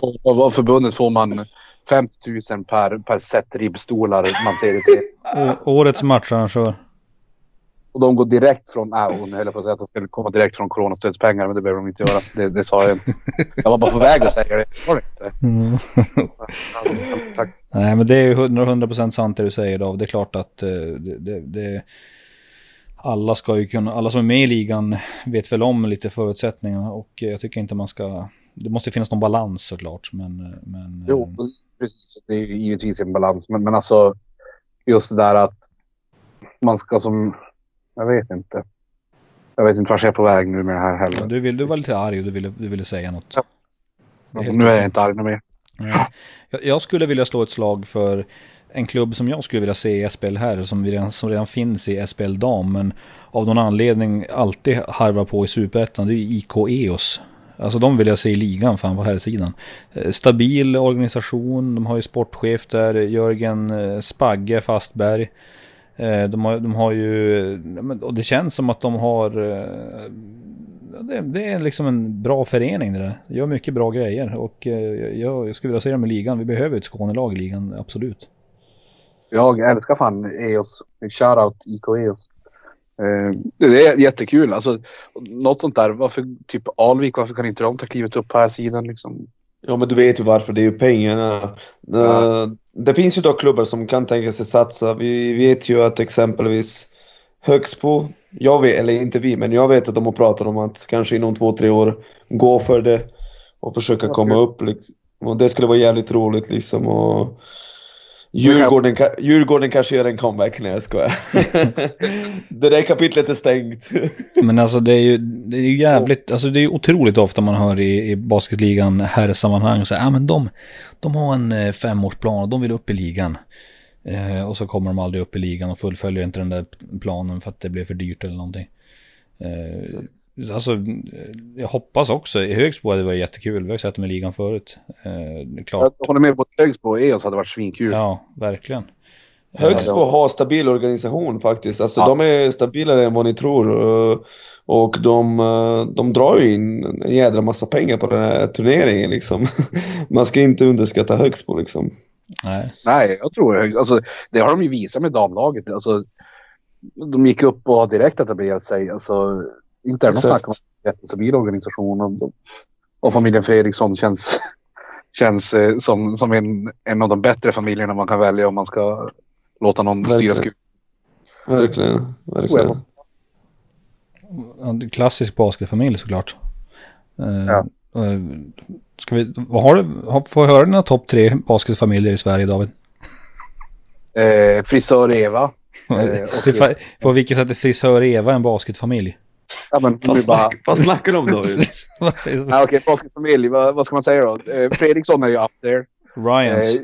Får, av, förbundet får man 50 000 per, per set ribbstolar man ser det till. Årets matcharrangör. Och de går direkt från, äh, hon höll på att säga att de skulle komma direkt från coronastödspengar men det behöver de inte göra. Det, det sa jag inte. Jag var bara på väg att säga det. Sa det inte? Mm. Tack. Nej men det är ju 100%, 100% sant det du säger Dav. Det är klart att eh, det, det, det, alla ska ju kunna, alla som är med i ligan vet väl om lite förutsättningarna och eh, jag tycker inte man ska, det måste finnas någon balans såklart men, eh, men Jo, precis. Det är ju givetvis en balans. Men, men alltså just det där att man ska som, jag vet inte. Jag vet inte vart jag är på väg nu med det här heller. du, vill, du var lite arg och du ville, du ville säga något. Ja. Är Nu är jag inte arg mer. Jag, skulle vilja slå ett slag för en klubb som jag skulle vilja se i SPL här, som redan, som redan finns i SPL dam, men av någon anledning alltid harvar på i superettan, det är IK EOS. Alltså de vill jag se i ligan fan på här sidan. Eh, Stabil organisation, de har ju sportchef där, Jörgen eh, Spagge Fastberg. Eh, de har, de har ju, och det känns som att de har, eh, det, det, är liksom en bra förening det där. Gör mycket bra grejer och eh, jag, jag skulle vilja se dem i ligan. Vi behöver ett Skånelag i ligan, absolut. Jag älskar fan EOS. Shoutout IK EOS. Det är jättekul. Alltså, något sånt där. Varför typ Alvik, varför kan inte de ta klivet upp på här sidan liksom? Ja, men du vet ju varför. Det är ju pengarna. Ja. Uh, det finns ju då klubbar som kan tänka sig satsa. Vi vet ju att exempelvis Högsbo, jag vet, eller inte vi, men jag vet att de har pratat om att kanske inom två, tre år gå för det och försöka okay. komma upp. Liksom. Och det skulle vara jävligt roligt liksom. Och Djurgården, Djurgården kanske gör en comeback när jag skojar. det där kapitlet är stängt. Men alltså det är ju, det är ju jävligt, alltså det är ju otroligt ofta man hör i, i basketligan här sammanhang så ja ah, men de, de har en eh, femårsplan och de vill upp i ligan. Eh, och så kommer de aldrig upp i ligan och fullföljer inte den där planen för att det blir för dyrt eller någonting. Eh, Alltså, jag hoppas också. I Högsbo hade det varit jättekul. Vi har sett dem i ligan förut. Eh, klart. Jag håller med på att Högsbo och EOS hade varit svinkul. Ja, verkligen. Högsbo har stabil organisation faktiskt. Alltså ja. de är stabilare än vad ni tror. Eh, och de, eh, de drar ju in en jädra massa pengar på den här turneringen liksom. Man ska inte underskatta Högsbo liksom. Nej, Nej jag tror alltså, det har de ju visat med damlaget. Alltså, de gick upp och har direkt etablerat sig. Alltså, inte är det någon snack om en jättestabil organisation. Och, och familjen Fredriksson känns, känns eh, som, som en, en av de bättre familjerna man kan välja om man ska låta någon verkligen. styra skutan. Verkligen, verkligen. Ja, klassisk basketfamilj såklart. Eh, ja. Uh, ska vi, vad har du, får jag höra dina topp tre basketfamiljer i Sverige David? Eh, frisör Eva. eh, på vilket sätt är frisör Eva en basketfamilj? Ja, men, vad, snack, bara... vad snackar du om David? ja, Okej, okay, basketfamilj. Vad, vad ska man säga då? Eh, Fredriksson är ju up there. Ryans. Eh,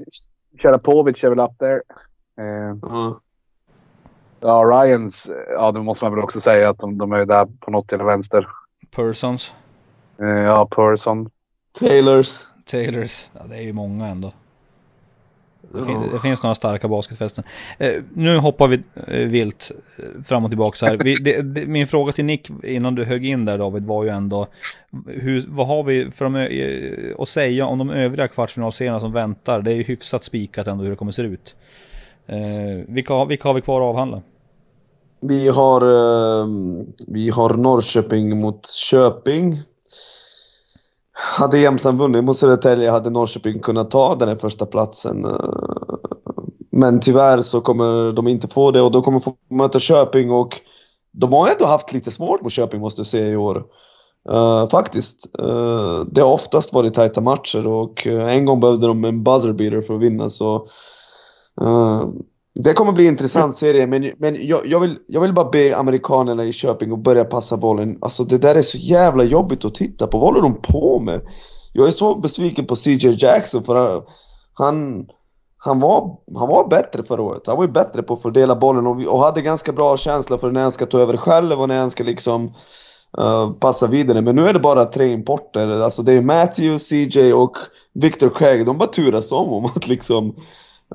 Sharapovic är väl up there. Eh, uh. Ja, Ryans. Ja, det måste man väl också säga att de, de är där på något till vänster. Persons. Eh, ja, Person. Taylors. Taylors. Ja, det är ju många ändå. Det, fin det, finns några starka basketfästen. Eh, nu hoppar vi eh, vilt eh, fram och tillbaka här. Vi, det, det, min fråga till Nick innan du högg in där David var ju ändå hur, vad har vi för de, att säga om de övriga kvartsfinalserierna som väntar? Det är ju hyfsat spikat ändå hur det kommer se ut. Eh, vilka, vilka har vi kvar att avhandla? Vi har, vi har Norrköping mot Köping. Hade Jämtland vunnit mot Södertälje hade Norrköping kunnat ta den här första platsen. Men tyvärr så kommer de inte få det och de kommer få möta Köping och de har ändå haft lite svårt mot Köping måste jag säga i år. Uh, faktiskt. Uh, det har oftast varit tajta matcher och uh, en gång behövde de en buzzer beater för att vinna så det kommer bli en intressant serie, men, men jag, jag, vill, jag vill bara be amerikanerna i Köping att börja passa bollen. Alltså det där är så jävla jobbigt att titta på. Vad håller de på med? Jag är så besviken på CJ Jackson för han, han, var, han var bättre förra året. Han var ju bättre på att fördela bollen och, och hade ganska bra känsla för när han ska ta över själv och när han ska liksom uh, passa vidare. Men nu är det bara tre importer. Alltså det är Matthew, CJ och Victor Craig. De bara turas om om att liksom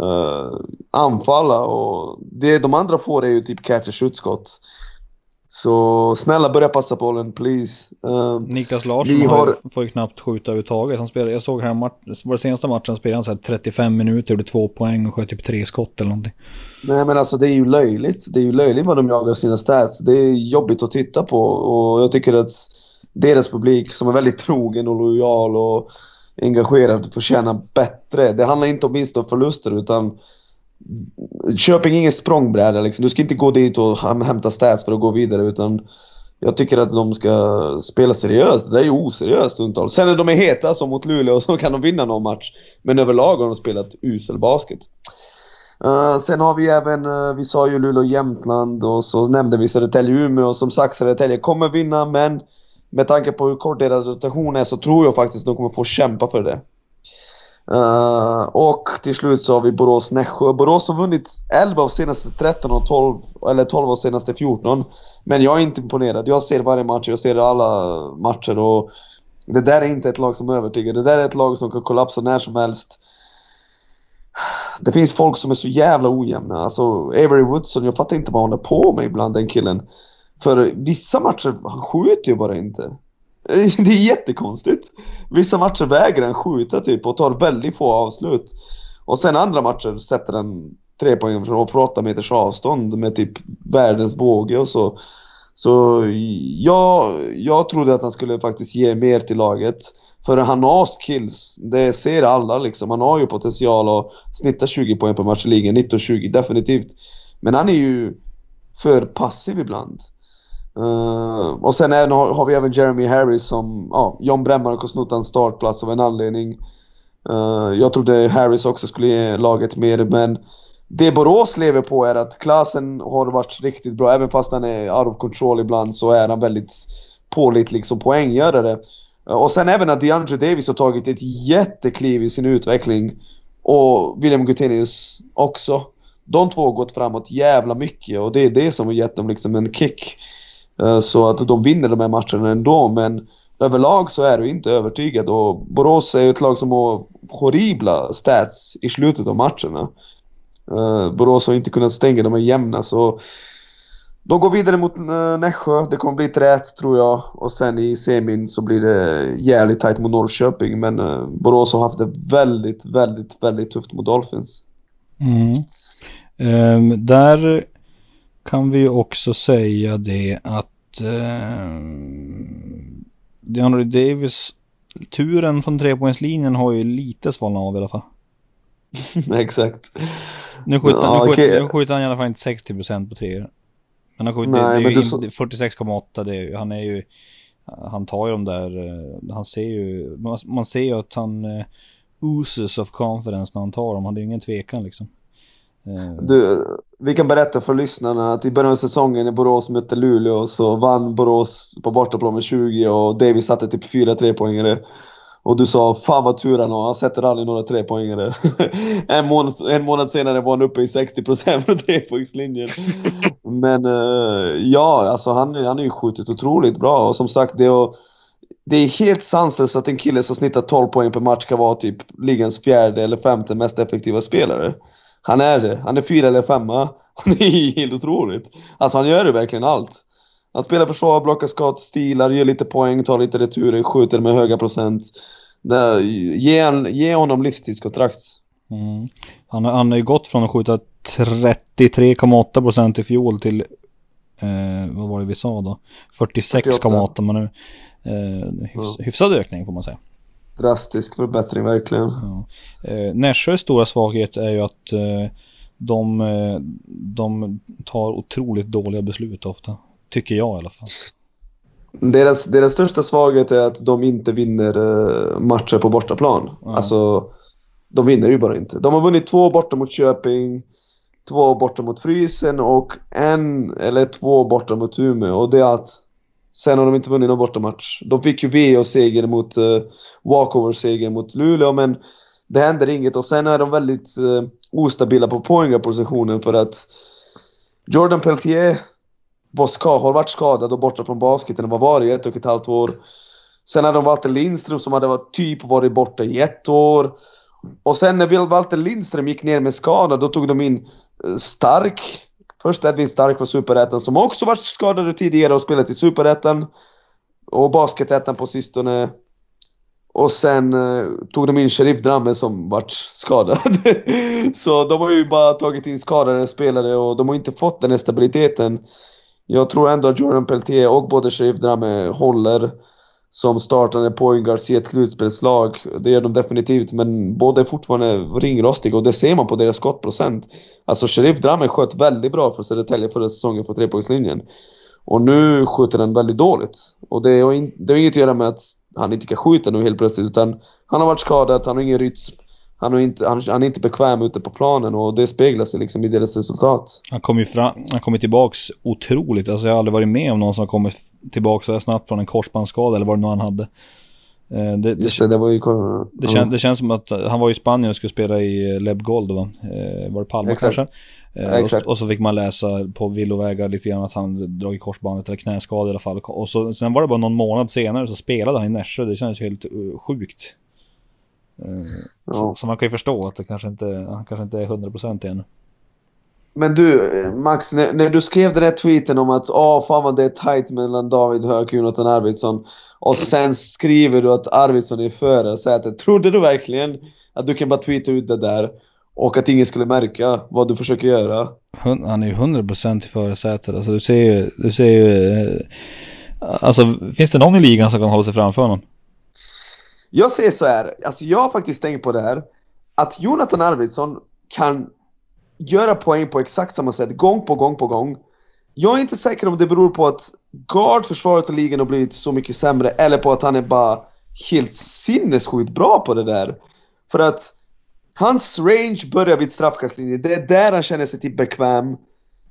uh, anfalla och det de andra får är ju typ catch and shoot skott. Så snälla börja passa bollen, please. Uh, Niklas Larsson har... får ju knappt skjuta överhuvudtaget. Han spelar, jag såg här, var det senaste matchen spelade han så 35 minuter, gjorde två poäng och sköt typ tre skott eller någonting. Nej men alltså det är ju löjligt. Det är ju löjligt vad de jagar sina stats. Det är jobbigt att titta på och jag tycker att deras publik som är väldigt trogen och lojal och engagerad förtjänar bättre. Det handlar inte om vinst och förluster utan Köping är ingen språngbräda liksom. Du ska inte gå dit och hämta stats för att gå vidare utan jag tycker att de ska spela seriöst. Det där är ju oseriöst stundtals. Sen när de är heta som mot Luleå så kan de vinna någon match. Men överlag har de spelat usel basket. Uh, sen har vi även, uh, vi sa ju Luleå-Jämtland och så nämnde vi Södertälje-Umeå. Som sagt, Södertälje kommer vinna men med tanke på hur kort deras rotation är så tror jag faktiskt att de kommer få kämpa för det. Uh, och till slut så har vi Borås-Nässjö. Borås har vunnit 11 av senaste 13 och 12, eller 12 av senaste 14. Men jag är inte imponerad. Jag ser varje match, jag ser alla matcher och det där är inte ett lag som övertygar. Det där är ett lag som kan kollapsa när som helst. Det finns folk som är så jävla ojämna. Alltså Avery Woodson, jag fattar inte vad han håller på med ibland den killen. För vissa matcher, han skjuter ju bara inte. Det är jättekonstigt. Vissa matcher vägrar han skjuta typ och tar väldigt få avslut. Och sen andra matcher sätter han tre poäng från 8 meters avstånd med typ världens båge och så. Så jag, jag trodde att han skulle faktiskt ge mer till laget. För han har skills, det ser alla liksom. Han har ju potential att snitta 20 poäng per match i ligan, 19-20 definitivt. Men han är ju för passiv ibland. Uh, och sen även, har, har, vi även Jeremy Harris som, ja, John Brännmark har snott en startplats av en anledning. Uh, jag trodde Harris också skulle ge laget mer, men det Borås lever på är att Klasen har varit riktigt bra. Även fast han är out of control ibland så är han väldigt pålitlig som poänggörare. Eh, och sen även att DeAndre Davis har tagit ett jättekliv i sin utveckling. Och William Gutenius också. De två har gått framåt jävla mycket och det är det som har gett dem liksom en kick. Eh, så att de vinner de här matcherna ändå men överlag så är du inte övertygad och Borås är ju ett lag som har horribla stats i slutet av matcherna. Eh, Borås har inte kunnat stänga, de är jämna så de går vidare mot eh, Nässjö, det kommer bli ett rätt tror jag. Och sen i semin så blir det jävligt tajt mot Norrköping. Men Borås har haft det väldigt, väldigt, väldigt tufft mot Dolphins. Mm. Um, där kan vi ju också säga det att uh, DeAndre Davis, turen från trepoängslinjen har ju lite svalnat av i alla fall. Exakt. Nu skjuter, ja, nu, skjuter, nu skjuter han i alla fall inte 60% på treor. Men han skjuter, Nej, det, det är så... 46,8, han är ju, han tar ju de där, eh, han ser ju, man, man ser ju att han uh, oozes of confidence när han tar dem, han är ju ingen tvekan liksom. Uh. Du, vi kan berätta för lyssnarna att i början av säsongen när Borås mötte Luleå så vann Borås på bortaplan med 20 och Davis satte typ 4 trepoängare. Och du sa fan vad tur han har, han sätter aldrig några trepoängare. en, månad, en månad senare var han uppe i 60% på trepoängslinjen. Men uh, ja, alltså han, han har ju skjutit otroligt bra och som sagt det är, det är helt sanslöst att en kille som snittar 12 poäng per match kan vara typ ligans fjärde eller femte mest effektiva spelare. Han är det. Han är fyra eller femma. Det är helt otroligt. Alltså han gör ju verkligen allt. Han spelar försvar, blockar skott, stilar, gör lite poäng, tar lite returer, skjuter med höga procent. Det, ge, ge honom livstidskontrakt. Mm. Han, han har ju gått från att skjuta 33,8% i fjol till eh, vad var det vi sa då? 46,8 men nu eh, hyfs, hyfsad ökning får man säga. Drastisk förbättring verkligen. Ja. Eh, Nässjös stora svaghet är ju att eh, de, eh, de tar otroligt dåliga beslut ofta. Tycker jag i alla fall. Deras, deras största svaghet är att de inte vinner uh, matcher på bortaplan. Mm. Alltså, de vinner ju bara inte. De har vunnit två borta mot Köping, två borta mot Frysen och en eller två borta mot Umeå. Och det är allt. Sen har de inte vunnit någon bortamatch. De fick ju VO-seger mot eh, uh, walkover-seger mot Luleå, men det händer inget. Och sen är de väldigt uh, ostabila på poängpositionen för att Jordan Peltier var ska, har varit skadad och borta från basketen och var varit i ett och ett halvt år. Sen hade de Walter Lindström som hade varit, typ varit borta i ett år. Och sen när Walter Lindström gick ner med skada, då tog de in eh, Stark. Först Edvin Stark från Superettan som också varit skadade tidigare och spelat i Superettan. Och Basketettan på sistone. Och sen eh, tog de in Sheriff Dramme som vart skadad. så de har ju bara tagit in skadade spelare och de har inte fått den här stabiliteten jag tror ändå att Jordan Peltier och både Sheriff Drame håller som startande pointguards i ett slutspelslag. Det gör de definitivt, men båda är fortfarande ringrostiga och det ser man på deras skottprocent. Alltså Sheriff Drammen sköt väldigt bra för Södertälje förra säsongen på trepoängslinjen. Och nu skjuter han väldigt dåligt. Och det har, in, det har inget att göra med att han inte kan skjuta nu helt plötsligt, utan han har varit skadad, han har ingen rytm han, är inte, han, han, är inte bekväm ute på planen och det speglar sig liksom i deras resultat. Han kom ju fram, han kom tillbaks otroligt. Alltså jag har aldrig varit med om någon som har kommit tillbaks så snabbt från en korsbandsskada eller vad det nu han hade. Eh, det, Just det, det var ju... Det, kän, det känns som att han var i Spanien och skulle spela i eh, Leb Gold va? Eh, var det Palma Exakt. kanske? Exakt. Och, och, så fick man läsa på villovägar lite grann att han dragit korsbandet eller knäskada i alla fall. Och så, sen var det bara någon månad senare så spelade han i Nässjö. Det känns ju helt sjukt. Ja. Så, så, man kan ju förstå att det kanske inte, han kanske inte är 100% än. Men du, Max, när, när, du skrev den där tweeten om att åh, fan vad det är tight mellan David Höök och Jonathan Arvidsson och sen skriver du att Arvidsson är före sätet. Trodde du verkligen att du kan bara tweeta ut det där och att ingen skulle märka vad du försöker göra? Han är ju 100% i förarsätet. Alltså du ser ju, du ser ju... Eh, alltså finns det någon i ligan som kan hålla sig framför honom? Jag säger så här, alltså jag har faktiskt tänkt på det här. Att Jonathan Arvidsson kan göra poäng på exakt samma sätt, gång på gång på gång. Jag är inte säker om det beror på att guardförsvaret och ligan har blivit så mycket sämre eller på att han är bara helt sinnessjukt bra på det där. För att hans range börjar vid straffkastlinjen. Det är där han känner sig typ bekväm.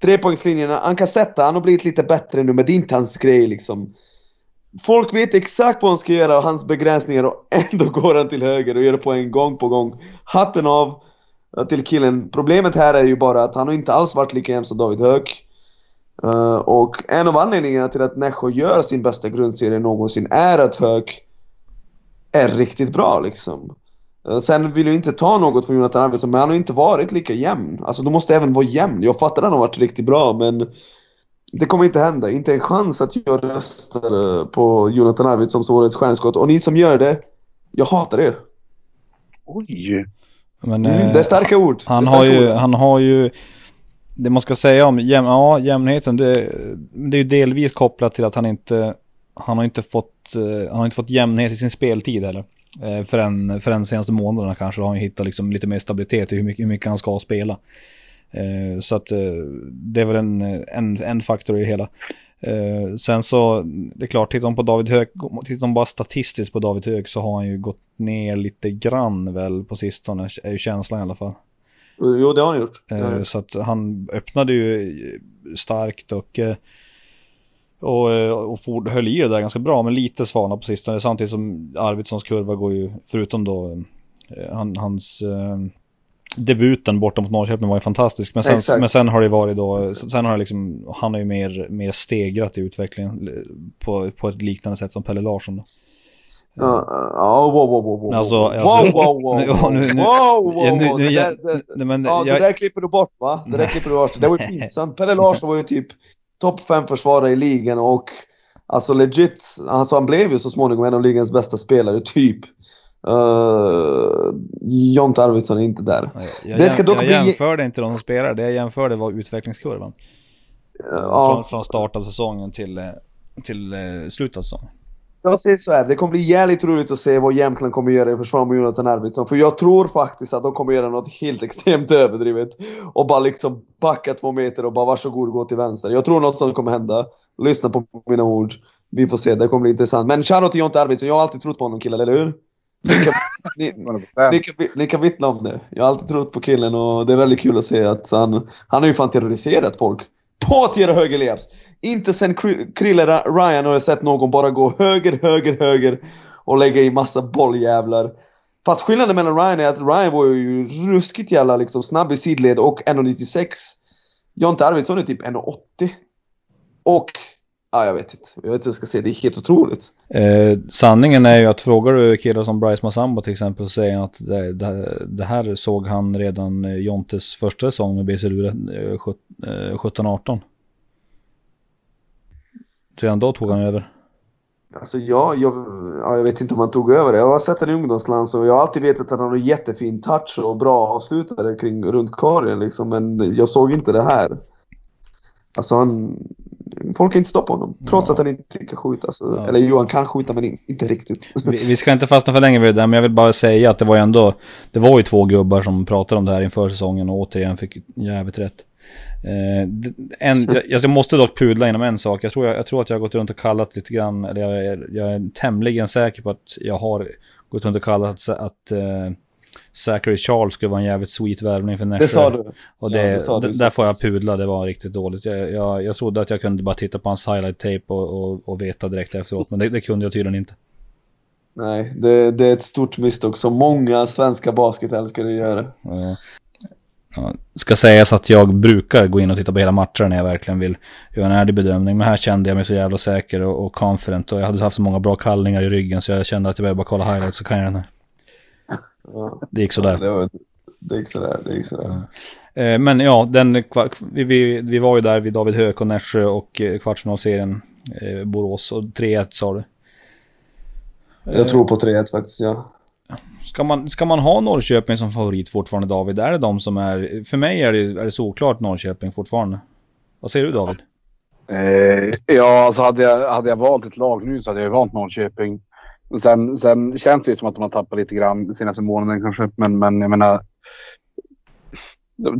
Trepoängslinjen, han kan sätta, han har blivit lite bättre nu men det är inte hans grej liksom. Folk vet exakt vad han ska göra och hans begränsningar och ändå går han till höger och gör poäng gång på gång. Hatten av till killen. Problemet här är ju bara att han har inte alls varit lika jämn som David Höök. Uh, och en av anledningarna till att Nässjö gör sin bästa grundserie någonsin är att Höök är riktigt bra liksom. Uh, sen vill jag inte ta något från Jonathan Arvidsson, men han har inte varit lika jämn. Alltså du måste även vara jämn. Jag fattar att han har varit riktigt bra, men det kommer inte hända. Inte en chans att jag röstar på Jonathan Arvidsson som årets stjärnskott. Och ni som gör det, jag hatar er. Oj! Men, mm, det är starka ord. Han, starka har ju, ord. han har ju, det man ska säga om jäm, ja, jämnheten, det, det är ju delvis kopplat till att han inte, han har inte fått, han har inte fått jämnhet i sin speltid heller. Förrän, förrän senaste månaderna kanske har han hittat liksom lite mer stabilitet i hur mycket, hur mycket han ska spela. Så att det är väl en, en, en faktor i det hela. Eh, sen så, det är klart, tittar man på David Hög, tittar man bara statistiskt på David Hög så har han ju gått ner lite grann väl på sistone, är ju känslan i alla fall. Jo, det har han gjort. Eh, så att han öppnade ju starkt och eh, och, och for, höll i det där ganska bra, men lite svana på sistone. Samtidigt som Arvidssons kurva går ju, förutom då han, hans debuten borta mot Norrköping var ju fantastisk. Men sen, men sen har det varit då, Exakt. sen har det liksom, han har ju mer, mer stegrat i utvecklingen på, på ett liknande sätt som Pelle Larsson. Då. Ja, wow, wow, wow, wow. Alltså, wow, wow, wow, wow, nu, nu, wow, wow, nu, nu, det, där, det, men, ja, jag, det där klipper du bort va? Det där klipper du bort. Det var ju pinsamt. Pelle Larsson var ju typ topp 5 försvarare i ligan och alltså legit, alltså han blev ju så småningom en av ligans bästa spelare, typ. Uh, Jonte Arvidsson är inte där. Jag, det ska dock jag bli... jämförde inte de som spelar, det jag jämförde var utvecklingskurvan. Uh, från, från start av säsongen till, till uh, slutet av säsongen. Jag säger så här, det kommer bli jävligt roligt att se vad Jämtland kommer göra i försvar med Jonathan Arvidsson. För jag tror faktiskt att de kommer göra något helt extremt överdrivet. Och bara liksom backa två meter och bara varsågod gå till vänster. Jag tror något sånt kommer hända. Lyssna på mina ord. Vi får se, det kommer bli intressant. Men shoutout till Jonte Arvidsson, jag har alltid trott på honom killar, eller hur? Ni kan, ni, ni, kan, ni kan vittna om det. Jag har alltid trott på killen och det är väldigt kul att se att han, han har ju fan terroriserat folk. På att göra högerleps! Inte sen Krille Ryan har jag sett någon bara gå höger, höger, höger och lägga i massa bolljävlar. Fast skillnaden mellan Ryan är att Ryan var ju ruskigt jävla liksom snabb i sidled och 1,96. Jonte Arvidsson är typ 1,80. Och Ja, jag vet inte. Jag vet inte vad jag ska säga. Det är helt otroligt. Eh, sanningen är ju att frågar du killar som Bryce Massambo till exempel så säger han att det, det, det, här såg han redan Jontes första säsong med BC Lure eh, 17-18. Redan då tog han alltså, över. Alltså ja, jag, ja, jag vet inte om han tog över. Jag har sett en i ungdomsland så jag har alltid vetat att han har en jättefin touch och bra avslutare kring, runt korgen liksom. Men jag såg inte det här. Alltså han, folk kan inte stoppa honom. Trots ja. att han inte kan skjuta. Alltså, ja. Eller jo, han kan skjuta men inte riktigt. Vi, vi, ska inte fastna för länge vid det där, men jag vill bara säga att det var ju ändå, det var ju två gubbar som pratade om det här inför säsongen och återigen fick jävligt rätt. Eh, en, jag, jag, måste dock pudla inom en sak. Jag tror, jag, jag, tror att jag har gått runt och kallat lite grann, eller jag är, jag är tämligen säker på att jag har gått runt och kallat att, att eh, Zachary Charles skulle vara en jävligt sweet värvning för Nashville. Det sa du. Och det, ja, det sa du. där får jag pudla, det var riktigt dåligt. Jag, jag, jag trodde att jag kunde bara titta på hans highlight tape och, och, och veta direkt efteråt, men det, det kunde jag tydligen inte. Nej, det, det, är ett stort misstag som många svenska basketälskare gör. Ja. Ja, ska sägas att jag brukar gå in och titta på hela matcher när jag verkligen vill göra en ärlig bedömning. Men här kände jag mig så jävla säker och, och confident och jag hade haft så många bra kallningar i ryggen så jag kände att jag behöver bara kolla highlights så kan jag den här. Det gick sådär. Ja, det, var, det gick sådär. Det gick sådär. Eh, Men ja, den, vi, vi, vi var ju där vid David Höök och Nässjö och eh, kvartsfinalserien eh, Borås och 3-1 sa du. Jag tror på 3-1 faktiskt, ja. Ska man, ska man ha Norrköping som favorit fortfarande David? Är det de som är... För mig är det, är det såklart Norrköping fortfarande. Vad säger du David? Eh, ja, alltså hade jag, hade jag valt ett lag nu så hade jag valt Norrköping. Sen, sen känns det ju som att de har tappat lite grann senaste månaden kanske. Men, men jag menar.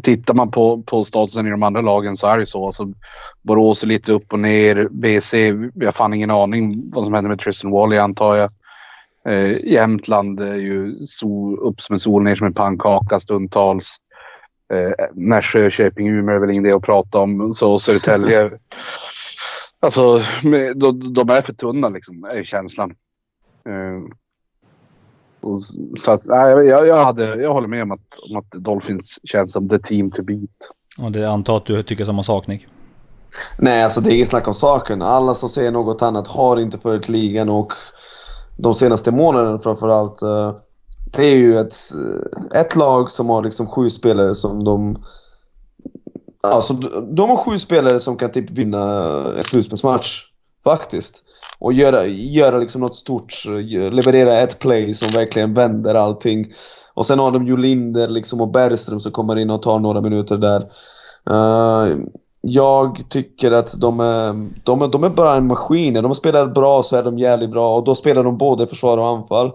Tittar man på, på statusen i de andra lagen så är det ju så. Alltså, Borås är lite upp och ner. BC, jag har fan ingen aning vad som händer med Tristan Wally antar jag. Eh, Jämtland är ju sol, upp som en sol, ner som en pannkaka stundtals. Eh, Nässjö, Köping, Umeå är väl ingen idé att prata om. Så Södertälje. alltså, de, de är för tunna liksom, är känslan. Eh, och, så att, nej, jag, jag, hade, jag håller med om att, om att Dolphins känns som the team to beat. Och det antar att du tycker samma sak Nick? Nej, alltså det är inget snack om saken. Alla som säger något annat har inte följt ligan och de senaste månaderna framförallt. Uh, det är ju ett, ett lag som har liksom sju spelare som de... Alltså, de har sju spelare som kan typ vinna en slutspelsmatch. Faktiskt. Och göra, göra liksom något stort. Eh, leverera ett play som verkligen vänder allting. Och sen har de ju Linder liksom och Bergström som kommer in och tar några minuter där. Uh, jag tycker att de är, de, är, de är bara en maskin. När de spelar bra så är de jävligt bra och då spelar de både försvar och anfall.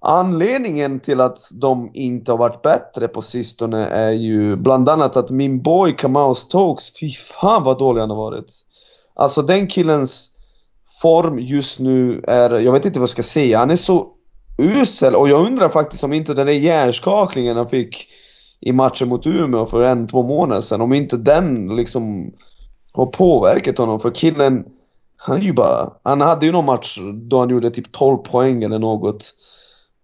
Anledningen till att de inte har varit bättre på sistone är ju bland annat att min boy Kamau Stokes, fy fan vad dålig han har varit. Alltså den killens form just nu är, jag vet inte vad jag ska säga, han är så usel och jag undrar faktiskt om inte den där hjärnskakningen han fick i matchen mot Umeå för en, två månader sedan, om inte den liksom har påverkat honom. För killen, han är ju bara, han hade ju någon match då han gjorde typ 12 poäng eller något.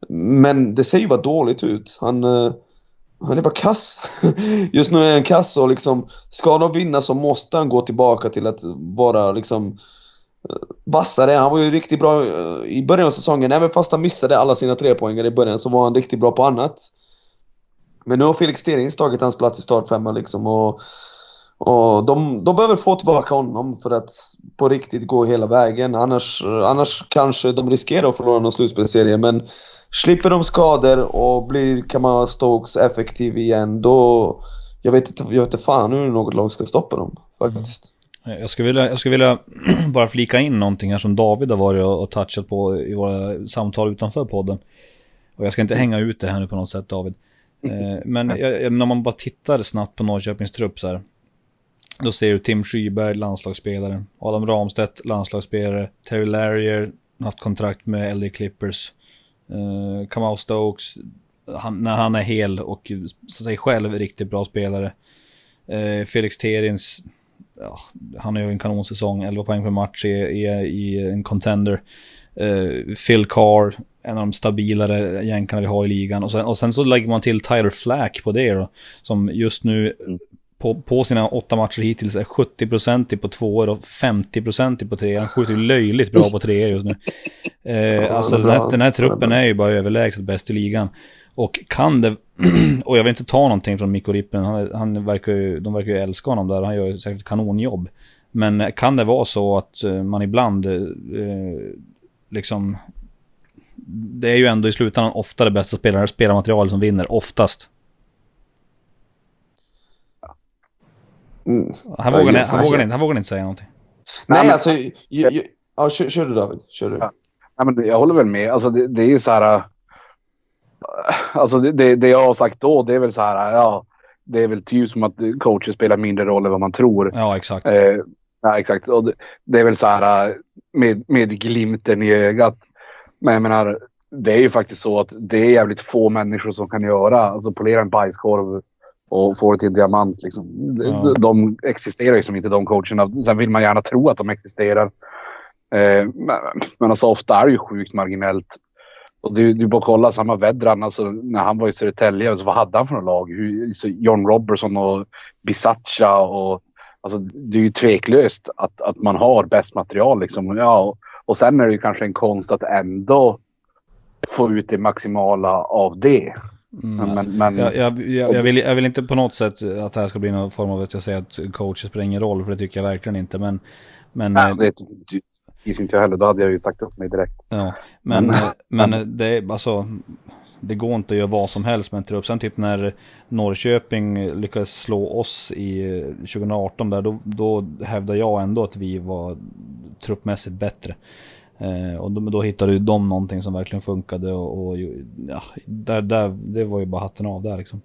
Men det ser ju bara dåligt ut. Han, eh, han är bara kass. Just nu är han kass och liksom, ska de vinna så måste han gå tillbaka till att vara liksom vassare. Han var ju riktigt bra i början av säsongen. Även fast han missade alla sina tre poänger i början så var han riktigt bra på annat. Men nu har Felix Sterings tagit hans plats i startfemman liksom och, och de, de behöver få tillbaka honom för att på riktigt gå hela vägen. Annars, annars kanske de riskerar att förlora någon slutspelsserie men slipper de skador och blir Kamara Stokes effektiv igen då... Jag vet inte, jag vet inte fan hur något lag ska stoppa dem faktiskt. Jag skulle vilja, jag skulle vilja bara flika in någonting här som David har varit och touchat på i våra samtal utanför podden. Och jag ska inte hänga ut det här nu på något sätt David. Eh, men jag, när man bara tittar snabbt på Norrköpings trupp så här. Då ser du Tim Skyberg, landslagsspelare. Adam Ramstedt, landslagsspelare. Terry Larrier, haft kontrakt med LA Clippers. Uh, Kamau Stokes, han, när han är hel och så sig själv riktigt bra spelare. Uh, Felix Terins, ja, han har ju en kanonsäsong, 11 poäng per match i, i, en contender. Uh, Phil Carr, en av de stabilare jänkarna vi har i ligan. Och sen, och sen så lägger man till Tyler Flack på det då. Som just nu på, på sina åtta matcher hittills är 70% på tvåor och 50% på tre. Han skjuter löjligt bra på tre just nu. Eh, alltså den här, den här truppen är ju bara överlägset bäst i ligan. Och kan det, och jag vill inte ta någonting från Mikko Rippen, han, han verkar ju, de verkar ju älska honom där, han gör ju säkert kanonjobb. Men kan det vara så att eh, man ibland eh, liksom det är ju ändå i slutändan ofta det bästa spelare, spelarmaterial som vinner, oftast. Mm. Han, vågar, ja, han, vågar inte, han vågar inte säga någonting. Nej, Nej alltså... Jag, jag, ja, kör, kör, du David. Kör du. Ja. ja. men jag håller väl med. Alltså det, det är ju så här... Alltså det, det, jag har sagt då, det är väl så här... Ja, det är väl typ som att coacher spelar mindre roll än vad man tror. Ja, exakt. Eh, ja, exakt. Och det, det, är väl så här med, med glimten i ögat. Men jag menar, det är ju faktiskt så att det är jävligt få människor som kan göra, alltså polera en bajskorv och få det till en diamant. Liksom. Ja. De existerar ju som inte de coacherna. Sen vill man gärna tro att de existerar. Eh, men, men alltså ofta är det ju sjukt marginellt. Och du, du bara kolla samma Vedran, alltså när han var i Södertälje, alltså, vad hade han för något lag? John Robertson och Bisaccia och alltså det är ju tveklöst att, att man har bäst material liksom. Ja, och, och sen är det ju kanske en konst att ändå få ut det maximala av det. Mm. Men, men, Jag, jag, jag, jag, vill, jag vill inte på något sätt att det här ska bli någon form av att jag säger att coacher spelar ingen roll, för det tycker jag verkligen inte. Men, men, nej, det tycker inte jag heller. Då hade jag ju sagt upp mig direkt. Ja, men, men, men det, alltså, det går inte att göra vad som helst med en trupp. Sen typ när Norrköping lyckades slå oss i 2018 där, då, då hävdar jag ändå att vi var truppmässigt bättre. Eh, och då, då hittade ju de någonting som verkligen funkade och, och ja, där, där, det var ju bara hatten av där liksom.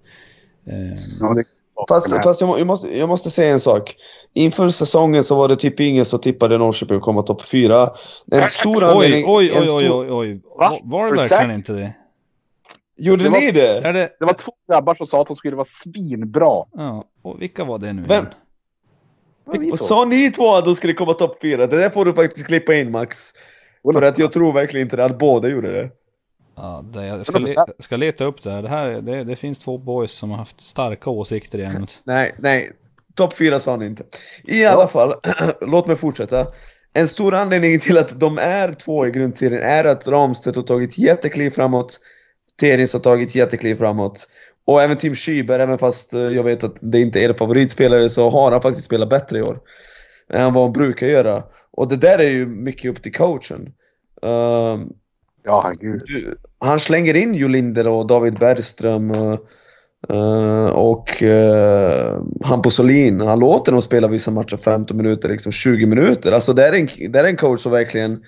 Eh. Ja, det, fast, fast jag, jag, måste, jag måste säga en sak. Inför säsongen så var det typ ingen som tippade Norrköping att komma topp fyra. En stor anledning... Oj, oj, oj, oj, oj. Va? Var det verkligen inte det? Gjorde det ni det? det? Det var två grabbar som sa att de skulle vara svinbra. Ja, och vilka var det nu Vem? Vad sa ni två att de skulle komma topp fyra? Det där får du faktiskt klippa in Max. För att jag tror verkligen inte det, att båda gjorde det. Ja, det, jag ska, le ska leta upp det här. Det, här det, det, finns två boys som har haft starka åsikter i ämnet. nej, nej. Topp fyra sa ni inte. I alla fall, låt mig fortsätta. En stor anledning till att de är två i grundserien är att Ramstedt har tagit jättekliv framåt. Terins har tagit jättekliv framåt. Och även Tim Schüber, även fast eh, jag vet att det inte är er favoritspelare, så har han faktiskt spelat bättre i år. Än vad han brukar göra. Och det där är ju mycket upp till coachen. Uh, ja, herregud. Han slänger in Jolinder och David Bergström. Uh, och uh, Hampus Olin, han låter dem spela vissa matcher 15 minuter, liksom 20 minuter. Alltså det är en, det är en coach som verkligen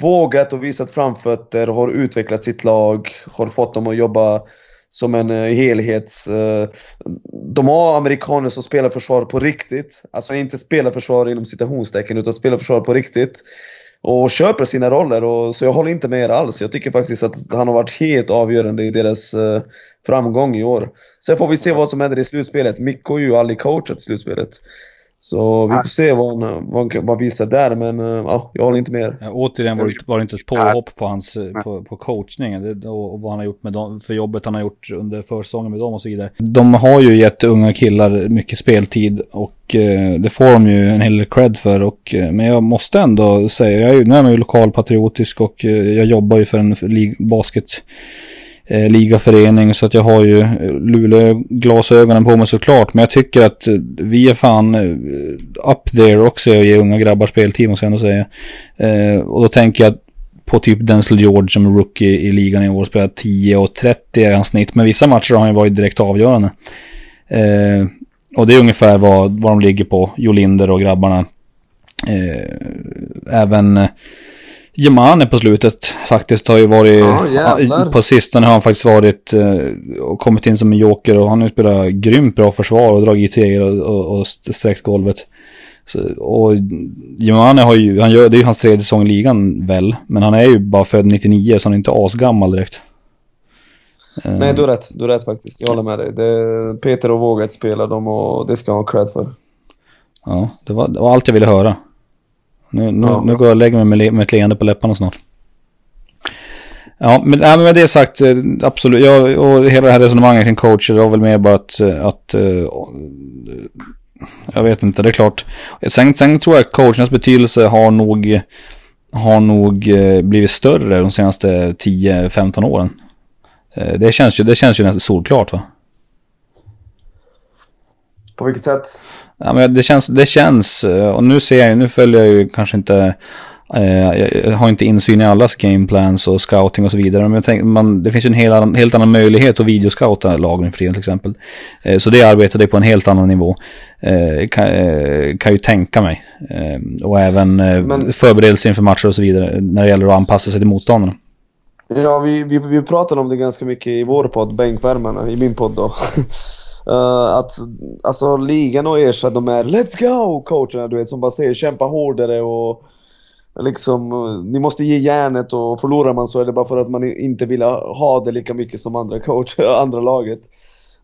vågat och visat framfötter, har utvecklat sitt lag, har fått dem att jobba som en helhets... De har amerikaner som spelar försvar på riktigt. Alltså inte spelar försvar inom citationstecken, utan spelar försvar på riktigt. Och köper sina roller. Och, så jag håller inte med er alls. Jag tycker faktiskt att han har varit helt avgörande i deras eh, framgång i år. Sen får vi se vad som händer i slutspelet. Mikko är ju aldrig coachat slutspelet. Så vi får se vad han, vad han visar där, men uh, ja, jag håller inte med. Ja, återigen var det, var det inte ett påhopp på hans eh, på, på coachningen det, och, vad han har gjort med dem, för jobbet han har gjort under försäsongen med dem och så vidare. De har ju gett unga killar mycket speltid och eh, det får de ju en hel del cred för. Och, eh, men jag måste ändå säga, jag är ju, nu är man ju lokalpatriotisk och eh, jag jobbar ju för en basket eh, ligaförening så att jag har ju eh, Luleå-glasögonen på mig såklart. Men jag tycker att eh, vi är fan eh, up there också och ger unga grabbar speltid måste jag ändå säga. Eh, och då tänker jag på typ Denzel George som är rookie i ligan i år spelar 10 och 30 i hans snitt. Men vissa matcher har han ju varit direkt avgörande. Eh, och det är ungefär vad, vad de ligger på, Jolinder och grabbarna. Eh, även Jemane på slutet faktiskt har ju varit, ja, på sistone har han faktiskt varit eh, och kommit in som en joker och han har ju spelat grymt bra försvar och dragit treor och, och, och sträckt golvet. Så, och Jemane har ju, han gör, det är ju hans tredje säsong i ligan väl, men han är ju bara född 99 så han är inte asgammal direkt. Nej, du har rätt. Du har rätt faktiskt. Jag håller med dig. Det, Peter har vågat spela dem och det ska han ha cred för. Ja, det var, det var allt jag ville höra. Nu, nu, ja. nu går jag och lägger mig med, med ett leende på läpparna snart. Ja, men, ja, men med det sagt, eh, absolut. Jag, och hela det här resonemanget kring coacher var väl mer bara att, eh, att uh, jag vet inte, det är klart. Sen, sen tror jag att coachernas betydelse har nog, har nog blivit större de senaste 10-15 åren. Det känns ju, det känns ju nästan solklart va? På vilket sätt? Ja, men det känns, det känns, eh, och nu ser jag nu följer jag ju kanske inte, eh, jag har inte insyn i allas gameplans och scouting och så vidare. Men tänk, man, det finns ju en helt, helt annan möjlighet att videoscouta lagen för till exempel. Eh, så det arbetar det på en helt annan nivå. Eh, kan, eh, kan ju tänka mig. Eh, och även men, förberedelse inför matcher och så vidare när det gäller att anpassa sig till motståndarna. Ja, vi, vi, vi pratade om det ganska mycket i vår podd, Bänkvärmarna, i min podd då. Uh, att alltså ligan och Ersa, de är Let's go coacherna du vet som bara säger kämpa hårdare och liksom ni måste ge järnet och förlorar man så är det bara för att man inte vill ha det lika mycket som andra coacher, andra laget.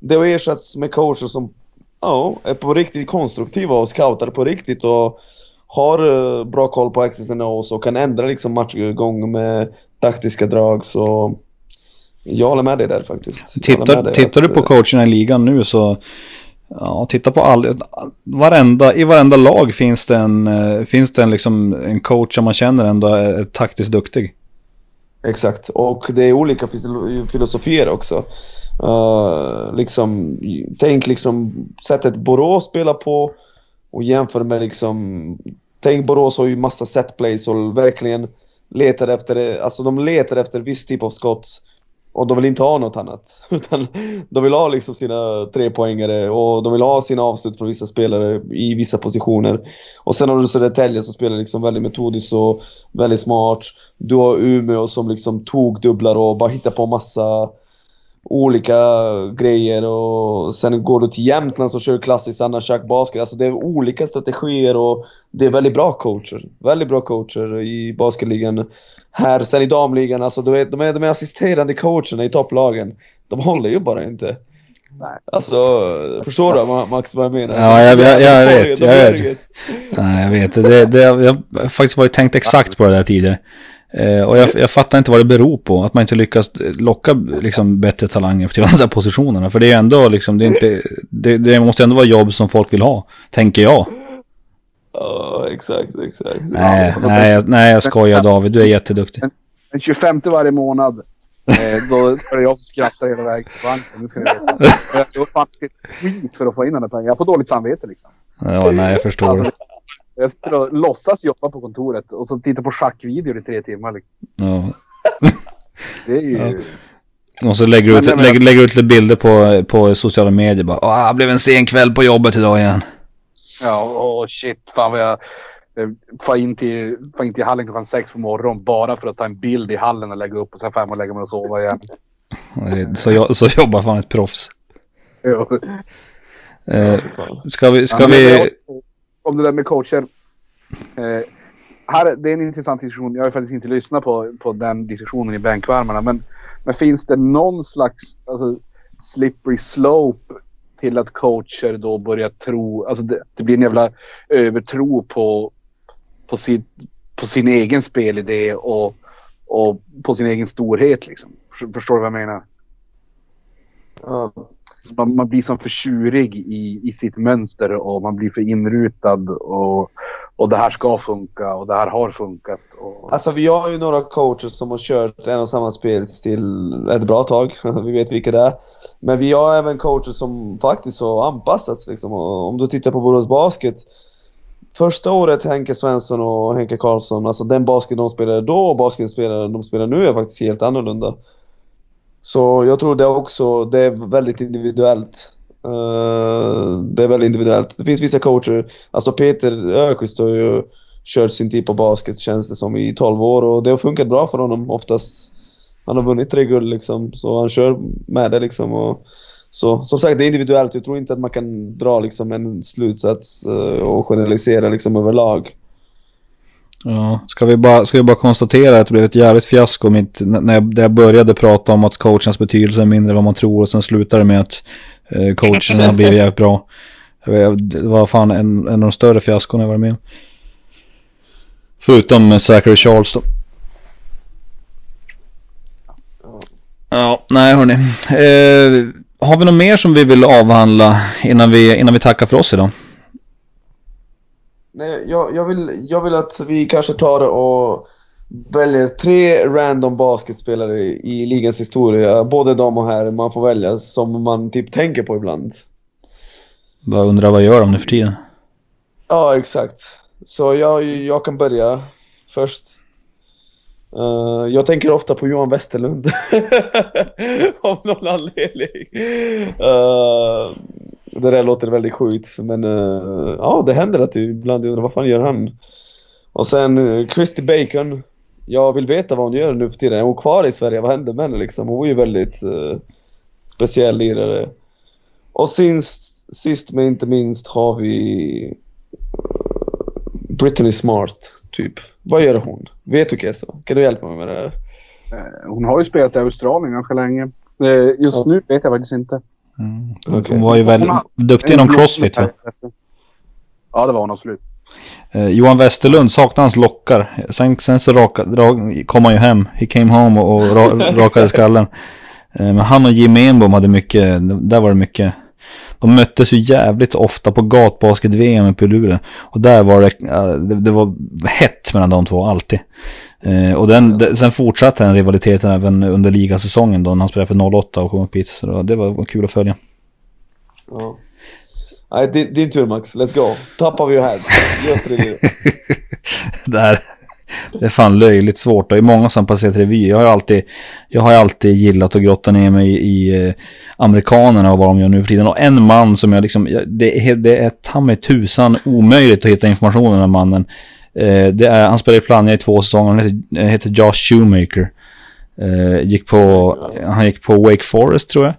Det har ersatts med coacher som ja, är på riktigt konstruktiva och scoutar på riktigt och har uh, bra koll på X's and O's och kan ändra liksom matchgång med taktiska drag så jag håller med dig där faktiskt. Tittar, tittar du på coacherna i ligan nu så Ja, titta på all, varenda, i varenda lag finns det en, eh, finns det en, liksom, en coach som man känner ändå är taktiskt duktig. Exakt, och det är olika filosofier också. Uh, liksom, tänk liksom sättet Borås spelar på och jämför med liksom... Tänk Borås har ju massa setplays och verkligen letar efter, alltså de letar efter viss typ av skott och de vill inte ha något annat. Utan de vill ha liksom sina trepoängare och de vill ha sina avslut från vissa spelare i vissa positioner. Och sen har du Södertälje som spelar liksom väldigt metodiskt och väldigt smart. Du har Umeå som liksom tog dubblar och bara hittar på massa olika grejer och sen går du till Jämtland som kör klassisk Anna Schack basket. Alltså det är olika strategier och det är väldigt bra coacher. Väldigt bra coacher i basketligan. Här, sen i damligan, alltså du vet, de, är, de är assisterande coacherna i topplagen. De håller ju bara inte. Nej. Alltså, förstår du Max vad jag menar? Ja, jag, jag, jag, jag vet. Jag vet. Nej, jag vet. Det, det, jag har faktiskt varit tänkt exakt på det där tidigare. Eh, och jag, jag, fattar inte vad det beror på. Att man inte lyckas locka liksom, bättre talanger till de där positionerna. För det är ändå liksom, det, är inte, det, det måste ändå vara jobb som folk vill ha. Tänker jag. Ja, exakt, exakt. Nej, nej, jag, nej, jag skojar David. Du är jätteduktig. Den 25 varje månad. Eh, då är det jag som skrattar hela vägen till banken. Det ska ni veta. Jag har fan skit för att få in den här pengen. Jag får dåligt samvete liksom. Ja, nej, jag förstår. Alltså, jag sitter och låtsas jobba på kontoret och så tittar på schackvideor i tre timmar. Liksom. Ja. Det är ju... Ja. Och så lägger du ut, men, lägger, lägger ut lite bilder på, på sociala medier. Bara, Åh, det blev en sen kväll på jobbet idag igen. Ja, åh shit. Fan vad jag eh, får in till, får in till hallen klockan sex på morgonen bara för att ta en bild i hallen och lägga upp och sen fem och lägga mig och sova igen. Så, så jobbar fan ett proffs. Ja. Eh, ska vi... Ska ja, vi om det där med coacher. Eh, här, det är en intressant diskussion. Jag har faktiskt inte lyssnat på, på den diskussionen i bänkvärmarna. Men, men finns det någon slags alltså, slippery slope till att coacher då börjar tro, alltså det, det blir en jävla övertro på, på, sin, på sin egen spelidé och, och på sin egen storhet liksom. Förstår du vad jag menar? Ja, man, man blir som för tjurig i, i sitt mönster och man blir för inrutad och, och det här ska funka och det här har funkat. Och... Alltså vi har ju några coacher som har kört en och samma spelstil ett bra tag. vi vet vilka det är. Men vi har även coacher som faktiskt har anpassats liksom. Om du tittar på Borås Basket. Första året Henke Svensson och Henke Karlsson, alltså den basket de spelade då och basketen de spelar nu är faktiskt helt annorlunda. Så jag tror det också, det är väldigt individuellt. Uh, det är väldigt individuellt. Det finns vissa coacher, alltså Peter Öqvist har ju kört sin typ av basket känns det som i 12 år och det har funkat bra för honom oftast. Han har vunnit tre guld liksom, så han kör med det liksom. Och, så som sagt, det är individuellt. Jag tror inte att man kan dra liksom en slutsats uh, och generalisera liksom överlag. Ja, ska vi, bara, ska vi bara konstatera att det blev ett jävligt fiasko mitt, när jag, jag började prata om att coachens betydelse är mindre än vad man tror och sen slutade med att eh, coachen har blivit jävligt bra. Det var fan en, en av de större fiaskon jag varit med Förutom Zachary Charles då. Ja, nej hörni. Eh, har vi något mer som vi vill avhandla innan vi, innan vi tackar för oss idag? Nej, jag, jag, vill, jag vill att vi kanske tar och väljer tre random basketspelare i, ligans historia. Både dam och herr man får välja som man typ tänker på ibland. Bara undrar vad gör de nu för tiden? Ja, exakt. Så jag, jag kan börja först. Uh, jag tänker ofta på Johan Westerlund. Av någon anledning. Uh, det där låter väldigt sjukt men uh, ja det händer att du ibland undrar vad fan gör han? Och sen uh, Christy Bacon. Jag vill veta vad hon gör nu för tiden. Är hon kvar i Sverige? Vad hände med henne liksom? Hon är ju väldigt uh, speciell lirare. Och sist, sist men inte minst har vi Brittany Smart typ. Vad gör hon? Vet du Keso? Kan du hjälpa mig med det här? Hon har ju spelat i Australien ganska länge. Just ja. nu vet jag faktiskt inte. Mm. Okay. Hon var ju väldigt duktig inom crossfit va? Ja, det var hon absolut. Eh, Johan Westerlund saknade hans lockar. Sen, sen så raka, rak, kom han ju hem. He came home och, och ra, rakade skallen. Eh, men han och Jim Enbom hade mycket, där var det mycket de möttes ju jävligt ofta på gatbasket-VM uppe i Luleå. Och där var det, det, det, var hett mellan de två, alltid. Eh, och den, sen fortsatte den rivaliteten även under ligasäsongen då, när han spelade för 08 och kom upp hit. Så det var, kul att följa. Ja. Nej, din, din tur Max, let's go. Top of your head. Just det här det är fan löjligt svårt. Det är många som passerat revy. Jag har ju alltid, jag har alltid gillat att grotta ner mig i, i amerikanerna och vad de gör nu för tiden. Och en man som jag liksom, det, är, det är ta mig tusan omöjligt att hitta information om den här mannen. Eh, det är, han spelade i Plannja i två säsonger. Han heter, heter Josh Shoemaker. Eh, gick på, han gick på Wake Forest tror jag.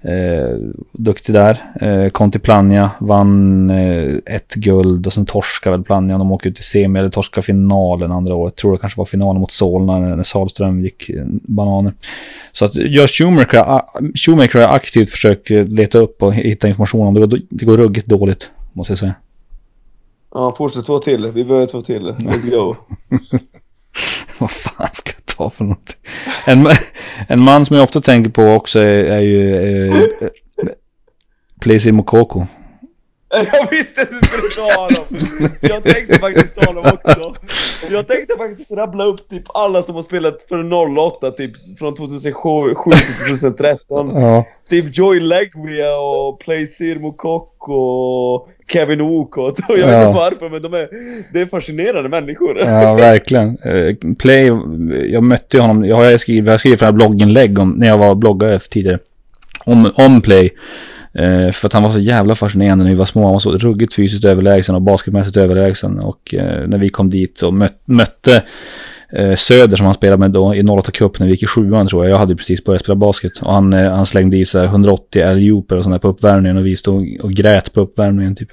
Eh, duktig där. Eh, kom till Plannja, vann eh, ett guld och sen torskade väl Plannja. De åker ut i semi eller torskade finalen andra året. Tror det kanske var finalen mot Solna när, när Salström gick eh, bananer. Så att Josh Schumacher, Schumacher har aktivt försökt leta upp och hitta information om det. Går, det går ruggigt dåligt, måste jag säga. Ja, fortsätt två till. Vi behöver två till. Let's go. Vad fan ska jag ta för någonting? En, en man som jag ofta tänker på också är, är ju eh, Plaisir Mokoko. Jag visste att du skulle ta honom! Jag tänkte faktiskt ta honom också. Jag tänkte faktiskt rabbla upp typ alla som har spelat för 08 typ från 2007 till 2013. Ja. Typ Joy Legwia och Plaisir Mokoko och Kevin Okot. Jag vet inte varför men de är, det är fascinerande människor. Ja, verkligen. Eh, Play, jag mötte honom, jag har skrivit, jag skrivit för blogginlägg om, när jag var bloggare tidigare. Om, om Play. Eh, för att han var så jävla fascinerande när vi var små. Han var så ruggigt fysiskt överlägsen och basketmässigt överlägsen. Och eh, när vi kom dit och möt, mötte Söder som han spelade med då i 08 Cup när vi gick i sjuan tror jag. Jag hade precis börjat spela basket. Och han, eh, han slängde i sig 180 alley-ooper och sådär på uppvärmningen. Och vi stod och grät på uppvärmningen typ.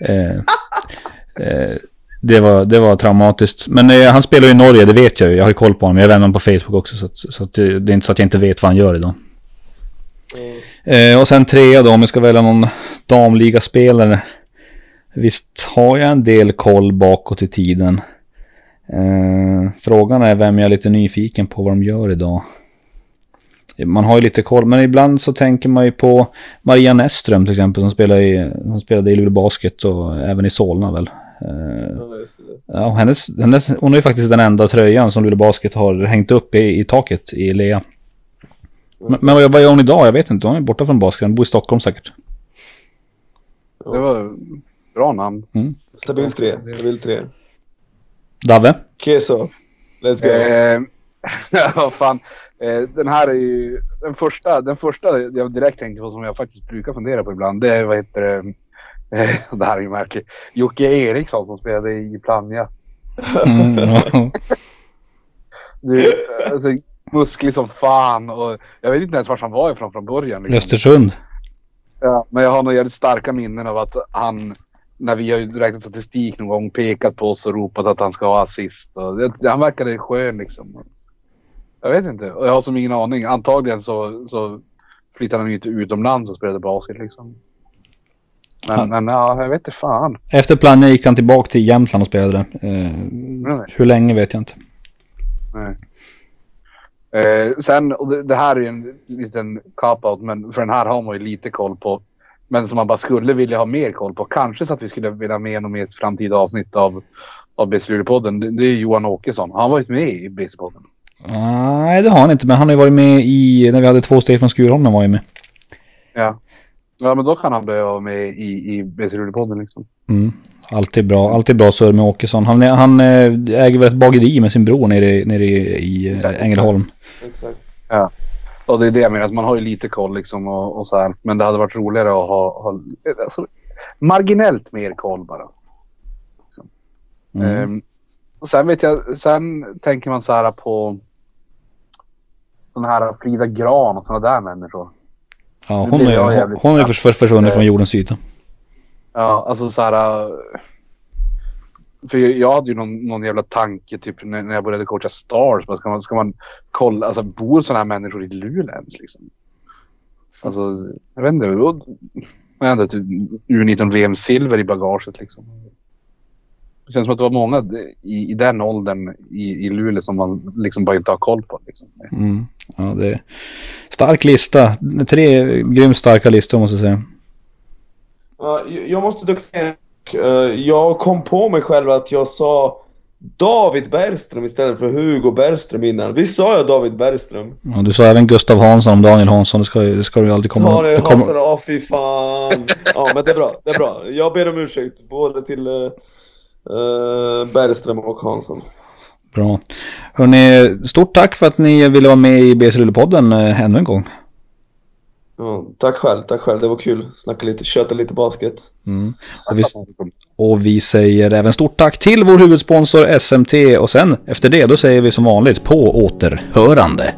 Eh, eh, det var, det var traumatiskt. Men eh, han spelar i Norge, det vet jag ju. Jag har ju koll på honom. Jag är vän på Facebook också. Så, att, så att det, det är inte så att jag inte vet vad han gör idag. Mm. Eh, och sen trea då, om jag ska välja någon damligaspelare. Visst har jag en del koll bakåt i tiden. Eh, frågan är vem jag är lite nyfiken på vad de gör idag. Man har ju lite koll, men ibland så tänker man ju på Maria Näsström till exempel som spelade i, som spelade i Luleå Basket och även i Solna väl. Eh, ja, hennes, hennes, hon är ju faktiskt den enda tröjan som Luleå Basket har hängt upp i, i taket i Lea. Men, men vad gör hon idag? Jag vet inte. Hon är borta från basketen. Bor i Stockholm säkert. Det var bra namn. Mm. Stabil 3. Stabil 3. Davve? Keso. Let's go. Eh, ja, fan. Eh, den här är ju den första, den första jag direkt tänkte på som jag faktiskt brukar fundera på ibland. Det är vad heter det? Eh, det här är ju märkligt. Jocke Eriksson som spelade i Plannja. Mm, du, alltså, musklig som fan och jag vet inte ens var han var ifrån från början. Liksom. Östersund. Ja, men jag har nog jävligt starka minnen av att han, när vi har räknat statistik någon gång, pekat på oss och ropat att han ska ha assist. Det, han verkade skön liksom. Jag vet inte, jag har som ingen aning. Antagligen så, så flyttade han ju inte utomlands och spelade basket liksom. Men, han, men ja, jag vet inte fan. Efter Plannja gick han tillbaka till Jämtland och spelade. Eh, hur länge vet jag inte. Nej. Eh, sen, och det, det, här är ju en liten cop-out, men för den här har man ju lite koll på. Men som man bara skulle vilja ha mer koll på. Kanske så att vi skulle vilja ha med honom i ett framtida avsnitt av, av BC-podden. Det, det, är Johan Åkesson. Har han varit med i BC-podden? Nej, det har han inte. Men han har ju varit med i, när vi hade två steg från Skurholmen var ju med. Ja. Ja, men då kan han börja vara med i, i BC-podden liksom. Mm. Alltid bra, alltid bra surr med Åkesson. Han, han eh, äger väl ett bageri med sin bror nere, nere i, i eh, Ängelholm. Exakt. Ja. Och det är det jag menar, att man har ju lite koll liksom och, och så här. Men det hade varit roligare att ha, ha alltså, marginellt mer koll bara. Liksom. Mm. Um, och sen vet jag, sen tänker man så här på sådana här Frida Gran och sådana där människor. Ja, hon är, hon, hon är försvunnit från jordens yta. Ja, alltså så här. För jag hade ju någon, någon jävla tanke typ när, jag började coacha Stars. Ska man, ska man kolla, alltså bor sådana här människor i Luleå ens liksom? Alltså, jag vet inte. Jag hade typ U19 VM-silver i bagaget liksom. Det känns som att det var många i, i den åldern i, i Luleå som man liksom bara inte har koll på. Liksom. Mm. Ja, det är stark lista. Tre grymt starka listor måste jag säga. Ja, jag måste dock säga, eh, jag kom på mig själv att jag sa David Bergström istället för Hugo Bergström innan. Visst sa jag David Bergström? Ja, du sa även Gustav Hansson om Daniel Hansson. Det ska, det ska du alltid komma Daniel kommer- Hansson, åh fy fan. Ja men det är bra, det är bra. Jag ber om ursäkt både till eh, Bergström och Hansson. Bra. Hörrni, stort tack för att ni ville vara med i BC Luleå-podden ännu en gång. Ja, tack själv, tack själv. Det var kul. Snacka lite, köta lite basket. Mm. Och, vi, och vi säger även stort tack till vår huvudsponsor SMT och sen efter det då säger vi som vanligt på återhörande.